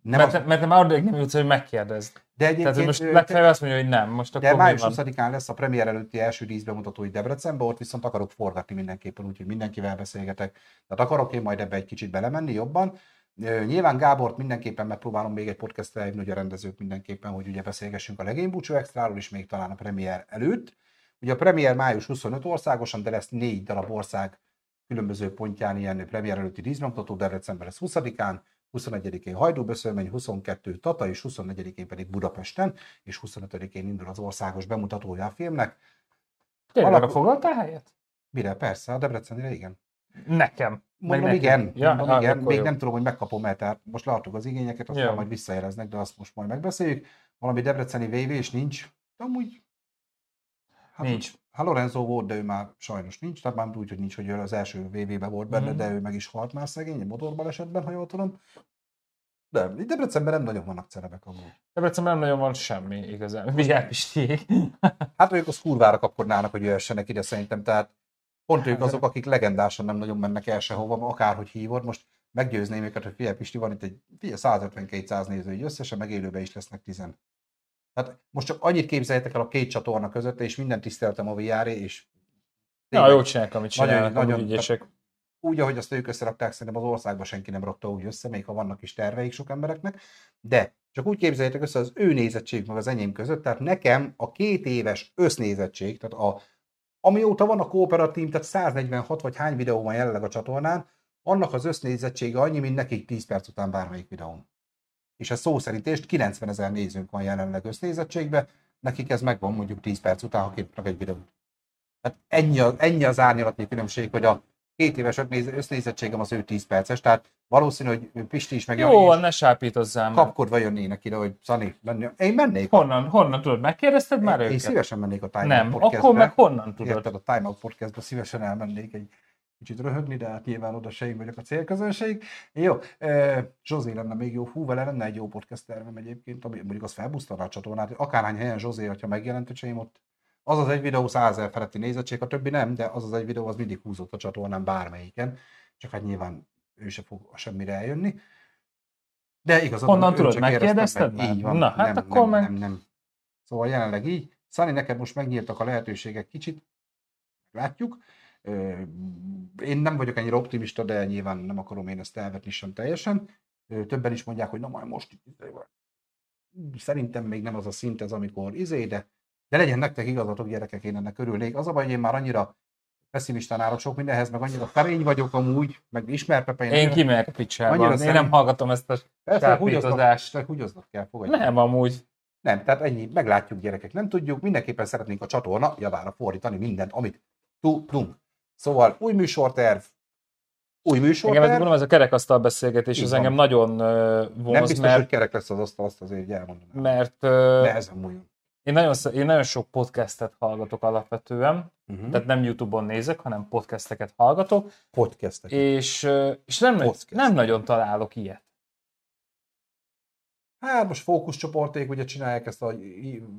Nem mert, az, mert nem arra nem jutsz, hogy megkérdezd. de Tehát egyébként, hogy most legfeljebb azt mondja, hogy nem. Most De akkor mi május van? 20-án lesz a premier előtti első díszbemutatói Debrecenbe, ott viszont akarok forgatni mindenképpen, úgyhogy mindenkivel beszélgetek. Tehát akarok én majd ebbe egy kicsit belemenni jobban. Nyilván Gábort mindenképpen megpróbálom még egy podcastra hívni, hogy a rendezők mindenképpen, hogy ugye beszélgessünk a legénybúcsú extráról is még talán a premier előtt. Ugye a premier május 25 országosan, de lesz négy darab ország különböző pontján ilyen premier előtti díszbemutató, Debrecenben lesz 20-án, 21-én Hajdúböszörmény, 22 Tata és 24-én pedig Budapesten, és 25-én indul az országos bemutatója a filmnek. Tényleg Alap- foglaltál helyet? Mire? Persze, a Debrecenire igen. Nekem. Mondom, nekem. igen, Ja, mondom, ah, igen. még jó. nem tudom, hogy megkapom-e, tehát most leadtuk az igényeket, aztán Jó. majd visszajeleznek, de azt most majd megbeszéljük. Valami debreceni és nincs, de amúgy... Hát, Nincs. Hát Lorenzo volt, de ő már sajnos nincs, tehát már úgy, hogy nincs, hogy ő az első VV-be volt benne, Mhm. de ő meg is halt már szegény, egy motorbalesetben, ha jól tudom. De Debrecenben nem nagyon vannak celebek amúgy. Debrecenben nem nagyon van semmi igazán. Vigyázz Pistiék. Hát ők az kurvára kapkodnának, hogy jöhessenek ide szerintem, tehát pont ők Hát, azok, akik legendásan nem nagyon mennek el sehova, akárhogy hívod. Most meggyőzném őket, hogy figyelj Pisti, van itt egy figyelj, 150-200 néző, így összesen, meg élőben is lesznek 10. Tehát most csak annyit képzeljétek el a két csatorna között, és minden tiszteltem a VR, és Ja, jó csinálják, amit csinálnak, nagyon, nagyon- ügyesek. úgy, ahogy azt ők összerakták, szerintem az országban senki nem rakta úgy össze, még ha vannak is terveik sok embereknek, de csak úgy képzeljétek össze az ő nézettség meg az enyém között, tehát nekem a két éves össznézettség, tehát a, amióta van a kooperatív, tehát 146 vagy hány videó van jelenleg a csatornán, annak az össznézettsége annyi, mint nekik 10 perc után bármelyik videón. És ez szó szerint és 90 ezer nézőnk van jelenleg össznézettségben, nekik ez megvan mondjuk 10 perc után, ha képnek egy videót. Tehát ennyi, a, ennyi az árnyalatnyi különbség, hogy a két éves össznéz- össznézettségem az ő 10 perces, tehát valószínű, hogy Pisti is meg Jó, is ne sápítozzál már. kapkodva jönnének ide, hogy Szani, menni. Én mennék. Honnan, honnan tudod? Megkérdezted már Én, én őket? szívesen mennék a Time Nem, Out podcastbe. akkor meg honnan tudod? Érted, a Time Out podcastba szívesen elmennék egy kicsit röhögni, de hát nyilván oda se én vagyok a célközönség. Jó, eh, Zsozé lenne még jó, hú, vele lenne egy jó podcast tervem egyébként, ami mondjuk az felbusztaná a csatornát, akárhány helyen Zsozé, hogyha megjelent, öcsém, ott az az egy videó 100 ezer feletti nézettség, a többi nem, de az az egy videó az mindig húzott a csatornán bármelyiken, csak hát nyilván ő se fog semmire eljönni. De igazad Honnan tudod? Megkérdezted meg. Így van. Na, hát nem, akkor nem, meg- nem, nem. Szóval jelenleg így. Szani, neked most megnyíltak a lehetőségek kicsit, látjuk. Én nem vagyok ennyire optimista, de nyilván nem akarom én ezt elvetni sem teljesen. Többen is mondják, hogy na majd most izé. Szerintem még nem az a szint ez, amikor izé, de, de legyen nektek igazatok, gyerekek, én ennek örülnék. Az a baj, hogy én már annyira pessimistán állok sok mindenhez, meg annyira ferény vagyok amúgy, meg ismer Pepe. Én kimegyek a picsába. Én szerint- nem hallgatom ezt a Persze, húgyoznak, kell, fogadjuk. Nem, amúgy. Nem, tehát ennyi, meglátjuk gyerekek, nem tudjuk, mindenképpen szeretnénk a csatorna javára fordítani mindent, amit tudunk. Szóval új műsorterv, új Engem ez, műsorterv, gondolom, ez a kerekasztal beszélgetés, van. engem nagyon ö, nem vonz, biztos, mert, hogy kerek lesz az asztal, azt azért elmondanám. mert Nehezen múljon. én, nagyon, én nagyon sok podcastet hallgatok alapvetően, Uh-huh. tehát nem YouTube-on nézek, hanem podcasteket hallgatok, Podcastek. és, és nem, Podcast. nem nagyon találok ilyet. Hát most fókuszcsoporték ugye csinálják ezt, a,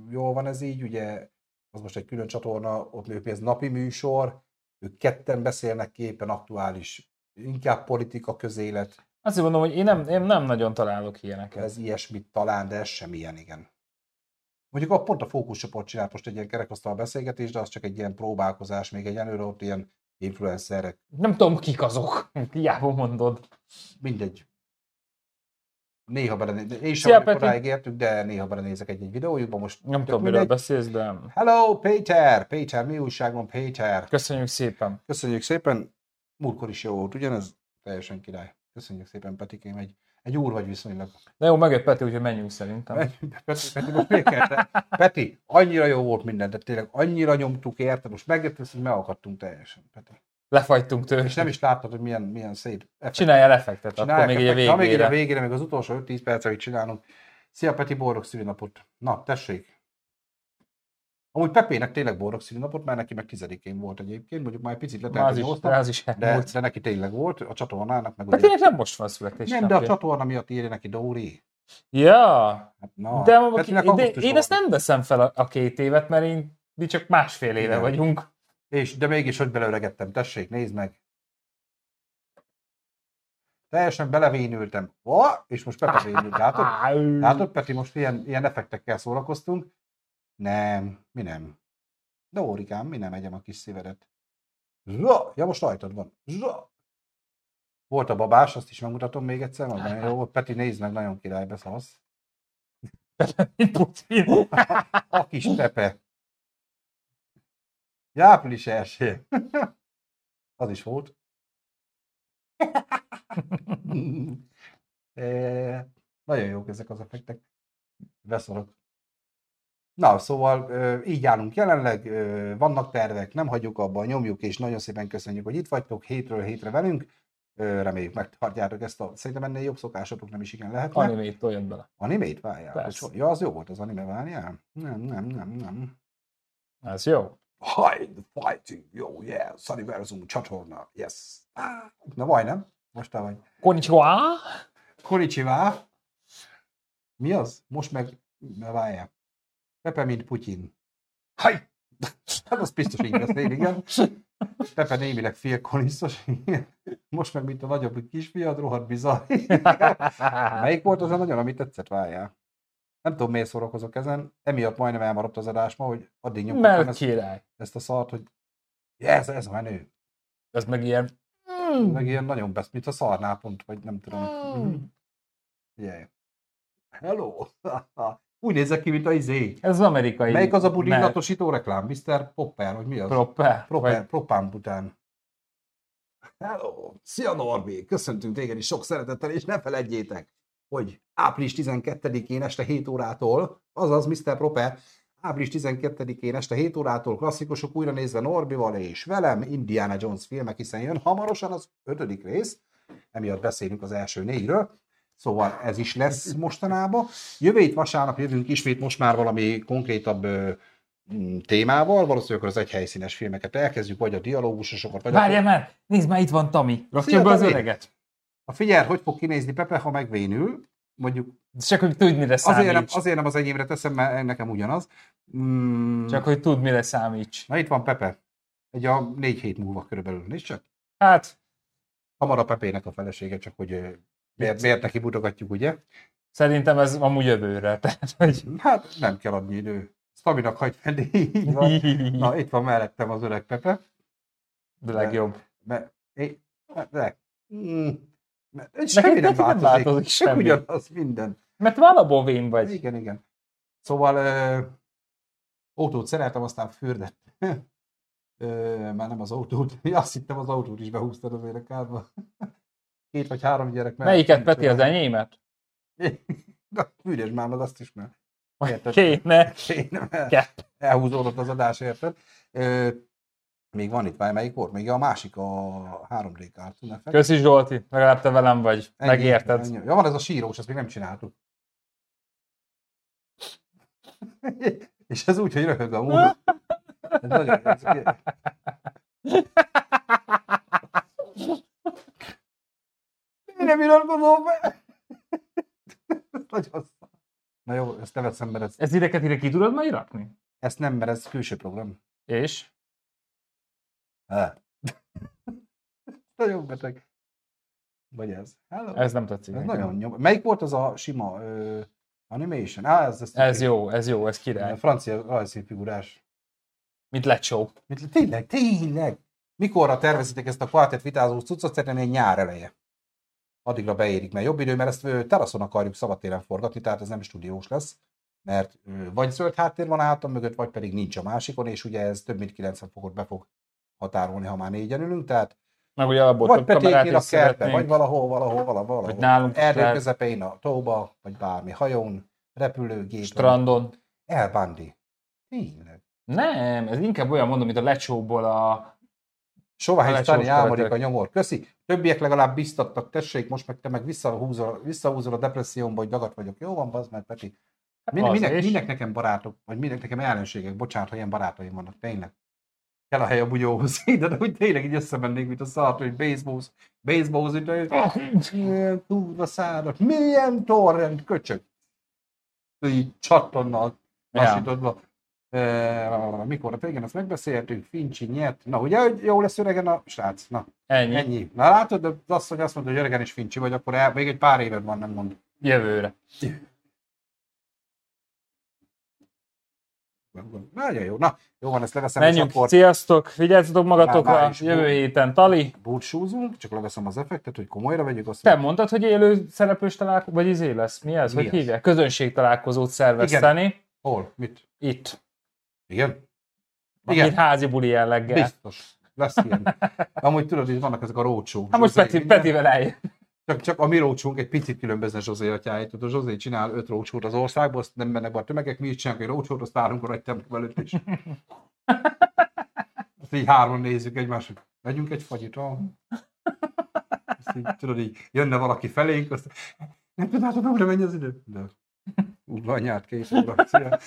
jól van ez így, ugye az most egy külön csatorna, ott ők ez napi műsor, ők ketten beszélnek képen aktuális, inkább politika, közélet, Azért mondom, hogy én nem, én nem nagyon találok ilyeneket. Ez ilyesmit talán, de ez sem ilyen, igen. Mondjuk a pont a fókuszcsoport csinált most egy ilyen kerekasztal beszélgetés, de az csak egy ilyen próbálkozás, még egy előre ott ilyen influencerek, Nem tudom, kik azok. Hiába mondod. mindegy. Néha belenézek, Szia, Peti! odáig értük, de néha belenézek egy-egy videójukba, most Nem tudom, miről beszélsz, de Hello, Péter! Péter, mi újság van, Péter? köszönjük szépen. Köszönjük szépen. Múltkor is jó volt, ugyanez? Teljesen király. Köszönjük szépen, Petikém, egy, egy úr vagy viszonylag. De jó, megjött Peti, úgyhogy menjünk szerintem. Peti, Peti, most még kell, Peti, annyira jó volt minden, de tényleg annyira nyomtuk érte, most megjött, hogy megakadtunk teljesen, Peti. Lefagytunk tőle. És nem is láttad, hogy milyen, milyen szép effekt. Csináljál effektet, akkor Csinálják még így a effekt. Ha még a végére. végére, még az utolsó 5-10 perc, amit csinálunk. Szia Peti, boldog szülinapot. Na, tessék. Amúgy Pepének tényleg boldog szülinapot, mert neki meg tizedikén volt egyébként, mondjuk már egy picit letelt is, de az is de, de neki tényleg volt, a csatornának meg ugye- Petinek nem most van születésnapja. Nem, de a csatorna miatt írja neki Dóri. Ja, Hát, na, de, de augusztus én ezt nem veszem fel a, a két évet, mert én, mi csak másfél éve Igen. vagyunk. És, de mégis, hogy beleöregettem, tessék, nézd meg. Teljesen belevénültem. Oh, és most Pepe vénült, látod? Látod, Peti, most ilyen, ilyen effektekkel szórakoztunk. Nem, mi nem. Dórikám, mi nem egyem a kis szívedet. Zsa! Ja, most rajtad van. Zsa! Volt a babás, azt is megmutatom még egyszer, majd nagyon jó volt. Peti, nézd meg, nagyon király Putin. A kis Pepe. Ja, április első. Az is volt. E, nagyon jók ezek az effektek. Beszorok. Na, szóval így állunk jelenleg, vannak tervek, nem hagyjuk abba, nyomjuk, és nagyon szépen köszönjük, hogy itt vagytok hétről hétre velünk. Reméljük megtartjátok ezt a, szerintem ennél jobb szokásotok nem is igen lehetne. Animét olyat bele. Animét várjál? Persze. Ja, az jó volt az anime, várjál? Nem, nem, nem, nem. Ez jó. Hide the fighting, jó, yeah, Sunnyversum csatorna, yes. Ah, Na majdnem, most te vagy. Konnichiwa. Konnichiwa. Mi az? Most meg, na várjál. Pepe, mint Putyin. Haj! Hát az biztos így beszél, igen. Pepe némileg félkonisztos. Most meg, mint a nagyobb kisfiad, rohadt bizarr. Melyik volt az a nagyon, amit tetszett, várjál? Nem tudom, miért szórakozok ezen. Emiatt majdnem elmaradt az adás ma, hogy addig Mert ezt, király. ezt a szart, hogy ez, ez menő. Ez meg ilyen... Meg ilyen nagyon besz, mint a szarnál pont, vagy nem tudom. Mm. Mhm. Figyelj. Hello! Úgy nézek ki, mint a izé. Ez az amerikai... Melyik az a Mert- budillatosító reklám? Mr. Popper, vagy mi az? Proper. Proper, Vagy- propán bután. Hello! Szia Norbi! Köszöntünk téged is sok szeretettel, és ne feledjétek, hogy április 12-én este 7 órától, azaz Mr. Proper, április 12-én este 7 órától klasszikusok újra nézve Norbival és velem Indiana Jones filmek, hiszen jön hamarosan az ötödik rész, emiatt beszélünk az első négyről, szóval ez is lesz mostanában. Jövő vasárnap jövünk ismét most már valami konkrétabb ö, témával, valószínűleg akkor az egyhelyszínes filmeket elkezdjük, vagy a dialógusosokat, vagy Várjál a... már! Nézd már, itt van Tami. Rakja be az öreget. A figyelj, hogy fog kinézni Pepe, ha megvénül, mondjuk Csak hogy tudd, mire azért nem, számíts. azért nem az enyémre teszem, mert nekem ugyanaz. Mm, Csak hogy tudd, mire számíts. Na itt van Pepe. Egy a négy hét múlva körülbelül, nézd csak. Hát, Hamar a Pepének a felesége, csak hogy ö, miért, miért neki mutogatjuk, ugye? szerintem ez amúgy jövőre. Tehát, hogy... Hát nem kell adni idő. Sztabinak hagy fenni, így van. Na, itt van mellettem az öreg Pepe. De legjobb. É, de, mm, mert Neked- semmi nem neked nem változik. változik semmi. ugyanaz minden. Mert valahol vén vagy. Igen, igen. Szóval ö, autót szereltem, aztán fürdett. Ö, már nem az autót. Ja, azt hittem az autót is behúztad az érekádba. Két vagy három gyerek mellett. Melyiket, Peti, az enyémet? Na, fűrjes már meg azt is, mert Érted? Kéne. én Kettő. elhúzódott az adás, érted? Ö, még van itt, már melyik volt? Még a másik, a 3D Cartoon Effect. Köszi Zsolti, legalább te velem vagy. Ennyi, Megérted. ennyi. Ja, van ez a sírós, ezt még nem csináltuk. És ez úgy, hogy röhög a múl. Ez nagyon, ez, Én nem iratkozom be! Nagyon szar. Na jó, ezt ne veszem, mert ez, Ez ideket ide ki tudod majd rakni? ezt nem, mert ez külső program. És? Ha. nagyon beteg. Vagy ez. Hello. Ez nem tetszik. Ez nagyon nyom. Melyik volt az a sima ö, animation? Á, ez, ez, Ez jó, ez jó, ez A király. francia rajzfilmfigurás. Mint lecsó. Mit, tényleg, tényleg. Mikorra tervezitek ezt a kvartett vitázó cuccot? Szerintem egy nyár eleje. Addigra beérik, mert jobb idő, mert ezt ö, teraszon akarjuk szabadtéren forgatni, tehát ez nem stúdiós lesz. Mert vagy zöld háttér van a hátam mögött, vagy pedig nincs a másikon, és ugye ez több mint 90 fokot be fog határolni, ha már négyen ülünk, tehát Meg ugye abból vagy petékén a kertbe, vagy valahol, valahol, valahol, valahol. Vagy nálunk Erdő lehet. közepén a tóba, vagy bármi hajón, repülőgépen. Strandon. Elbandi. Tényleg. Nem, ez inkább olyan mondom, mint a lecsóból a... Sovány Lecsós Tani álmodik a nyomor. Köszi. Többiek legalább biztattak, tessék, most meg te meg visszahúzol, visszahúzol a depressziómba, hogy dagad vagyok. Jó van, bazd meg, Peti. Minek, Az minek, minek, nekem barátok, vagy minek nekem ellenségek? Bocsánat, ha ilyen barátaim vannak, tényleg. Kell a hely a bugyóhoz. De, de úgy tényleg így összemennénk, mint a szart, hogy baseball, baseball, de milyen túlva szárat, milyen torrent, köcsög. Így csattonnal lassítodva. E, mikor a végén azt megbeszéltünk, Fincsi nyert. Na, ugye, hogy jó lesz öregen a srác? Na, Ennyi. ennyi. Na látod, de az asszony azt mondta, hogy öregen is Fincsi vagy, akkor el, még egy pár éved van, nem mond. Jövőre. Nagyon jó. Na, jó van, ezt leveszem, Menjünk, akkor sziasztok, vigyázzatok magatokra, Már- már jövő héten Tali. búcsúzunk, csak leveszem az effektet, hogy komolyra vegyük azt. Te mondtad, hogy élő szereplős találkozó, vagy izé lesz, mi ez, Mi hogy hívják? Közönség találkozót szervezteni. Hol? Mit? Itt. Igen? Igen. Igen. házi buli jelleggel. Biztos. Lesz ilyen. Amúgy tudod, hogy vannak ezek a rócsók. Hát most Peti. Petivel eljön. Csak, csak a mi rócsunk egy picit különbözne Zsozé atyáit. Tudod, Zsozé csinál öt rócsót az országból, azt nem mennek be a tömegek, mi is csinálunk egy rócsót, azt várunk a nagy templom előtt is. Azt így hárman nézzük egymást, hogy megyünk egy fagyit. ah. Azt így, tudod, így jönne valaki felénk, azt nem tudnátok, hogy menj az idő. De úgy anyát, kész. Szia.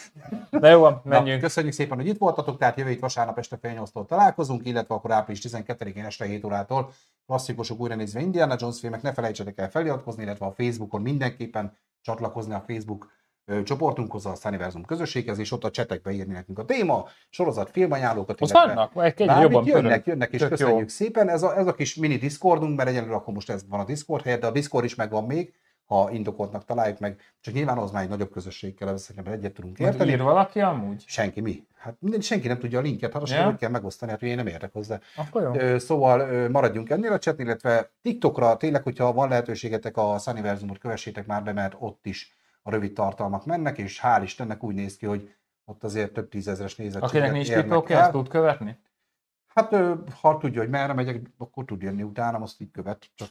De jó van, Na, menjünk. köszönjük szépen, hogy itt voltatok, tehát jövő vasárnap este fél nyolctól találkozunk, illetve akkor április 12-én este 7 órától klasszikusok újra nézve Indiana Jones filmek, ne felejtsetek el feliratkozni, illetve a Facebookon mindenképpen csatlakozni a Facebook ö, csoportunkhoz, a Sunniversum közösséghez, és ott a csetekbe írni nekünk a téma, sorozat, filmajánlókat. Illetve vannak? Egy jobban jönnek, jönnek, és Tök köszönjük jó. szépen. Ez a, ez a kis mini Discordunk, mert egyelőre akkor most ez van a Discord helyett, de a Discord is megvan még, ha indokoltnak találjuk meg. Csak nyilván az már egy nagyobb közösség kell, ezt egyet tudunk Majd érteni. ír valaki amúgy? Senki mi? Hát minden, senki nem tudja a linket, hát azt yeah. kell megosztani, hát én nem értek hozzá. Akkor jó. Ö, Szóval ö, maradjunk ennél a chat, illetve TikTokra tényleg, hogyha van lehetőségetek, a Sunniversumot kövessétek már be, mert ott is a rövid tartalmak mennek, és hál' Istennek úgy néz ki, hogy ott azért több tízezeres nézettséget Akinek nincs TikTokja, ezt tud követni? Hát ha tudja, hogy merre megyek, akkor tud jönni utánam, azt így követ, csak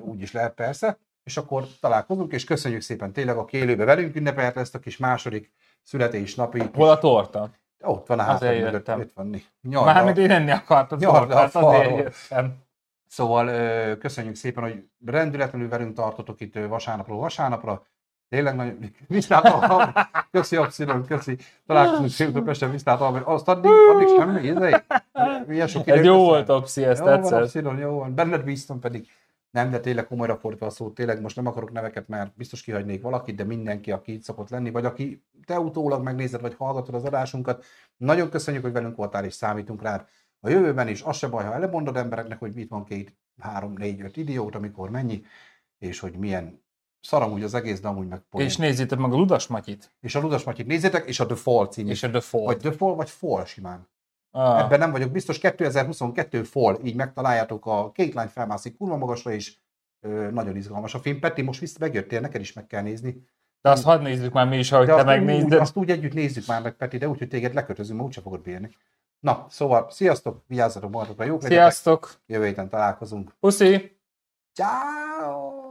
úgy is lehet persze. És akkor találkozunk, és köszönjük szépen tényleg, aki élőben velünk ünnepelte ezt a kis második születésnapi. Hol a torta? Ott van a hátam mögött, itt van. Mármint én enni akartam tortát, azért jöttem. Szóval köszönjük szépen, hogy rendületlenül velünk tartotok itt vasárnapról vasárnapra. Tényleg nagyon... Viszlát Alma. Köszi, Abszidon, köszi. Találkozunk szépen Pesten, Viszlát Alma. Azt addig, addig semmi, ez Ilyen sok Ez jó volt, Opsi, ez Jó van, tetszett. Abszidon, jó van. Benned bíztam pedig. Nem, de tényleg komolyra fordítva a szót, tényleg most nem akarok neveket, mert biztos kihagynék valakit, de mindenki, aki itt szokott lenni, vagy aki te utólag megnézed, vagy hallgatod az adásunkat, nagyon köszönjük, hogy velünk voltál, és számítunk rád. A jövőben is az se baj, ha elmondod embereknek, hogy mit van két, három, négy, öt idiót, amikor mennyi, és hogy milyen szar amúgy az egész, de amúgy meg poén. És nézzétek meg a Ludas Matyit. és a Ludas Matyit nézzétek, és a The Fall című. És a The Fall. Vagy The Fall, vagy Fall simán. Ah, Ebben nem vagyok biztos. 2022 Fall, így megtaláljátok a két lány felmászik kurva magasra, és ö, nagyon izgalmas a film. Peti, most vissza megjöttél, neked is meg kell nézni. de azt hadd nézzük már mi is, ahogy De te azt, úgy, megnézd. azt úgy együtt nézzük már meg, Peti, de úgy, hogy téged lekötözünk, mert úgyse fogod bírni. Na, szóval, sziasztok, vigyázzatok magatokra, jók legyetek, Sziasztok! jövő héten találkozunk. Puszi! Ciao.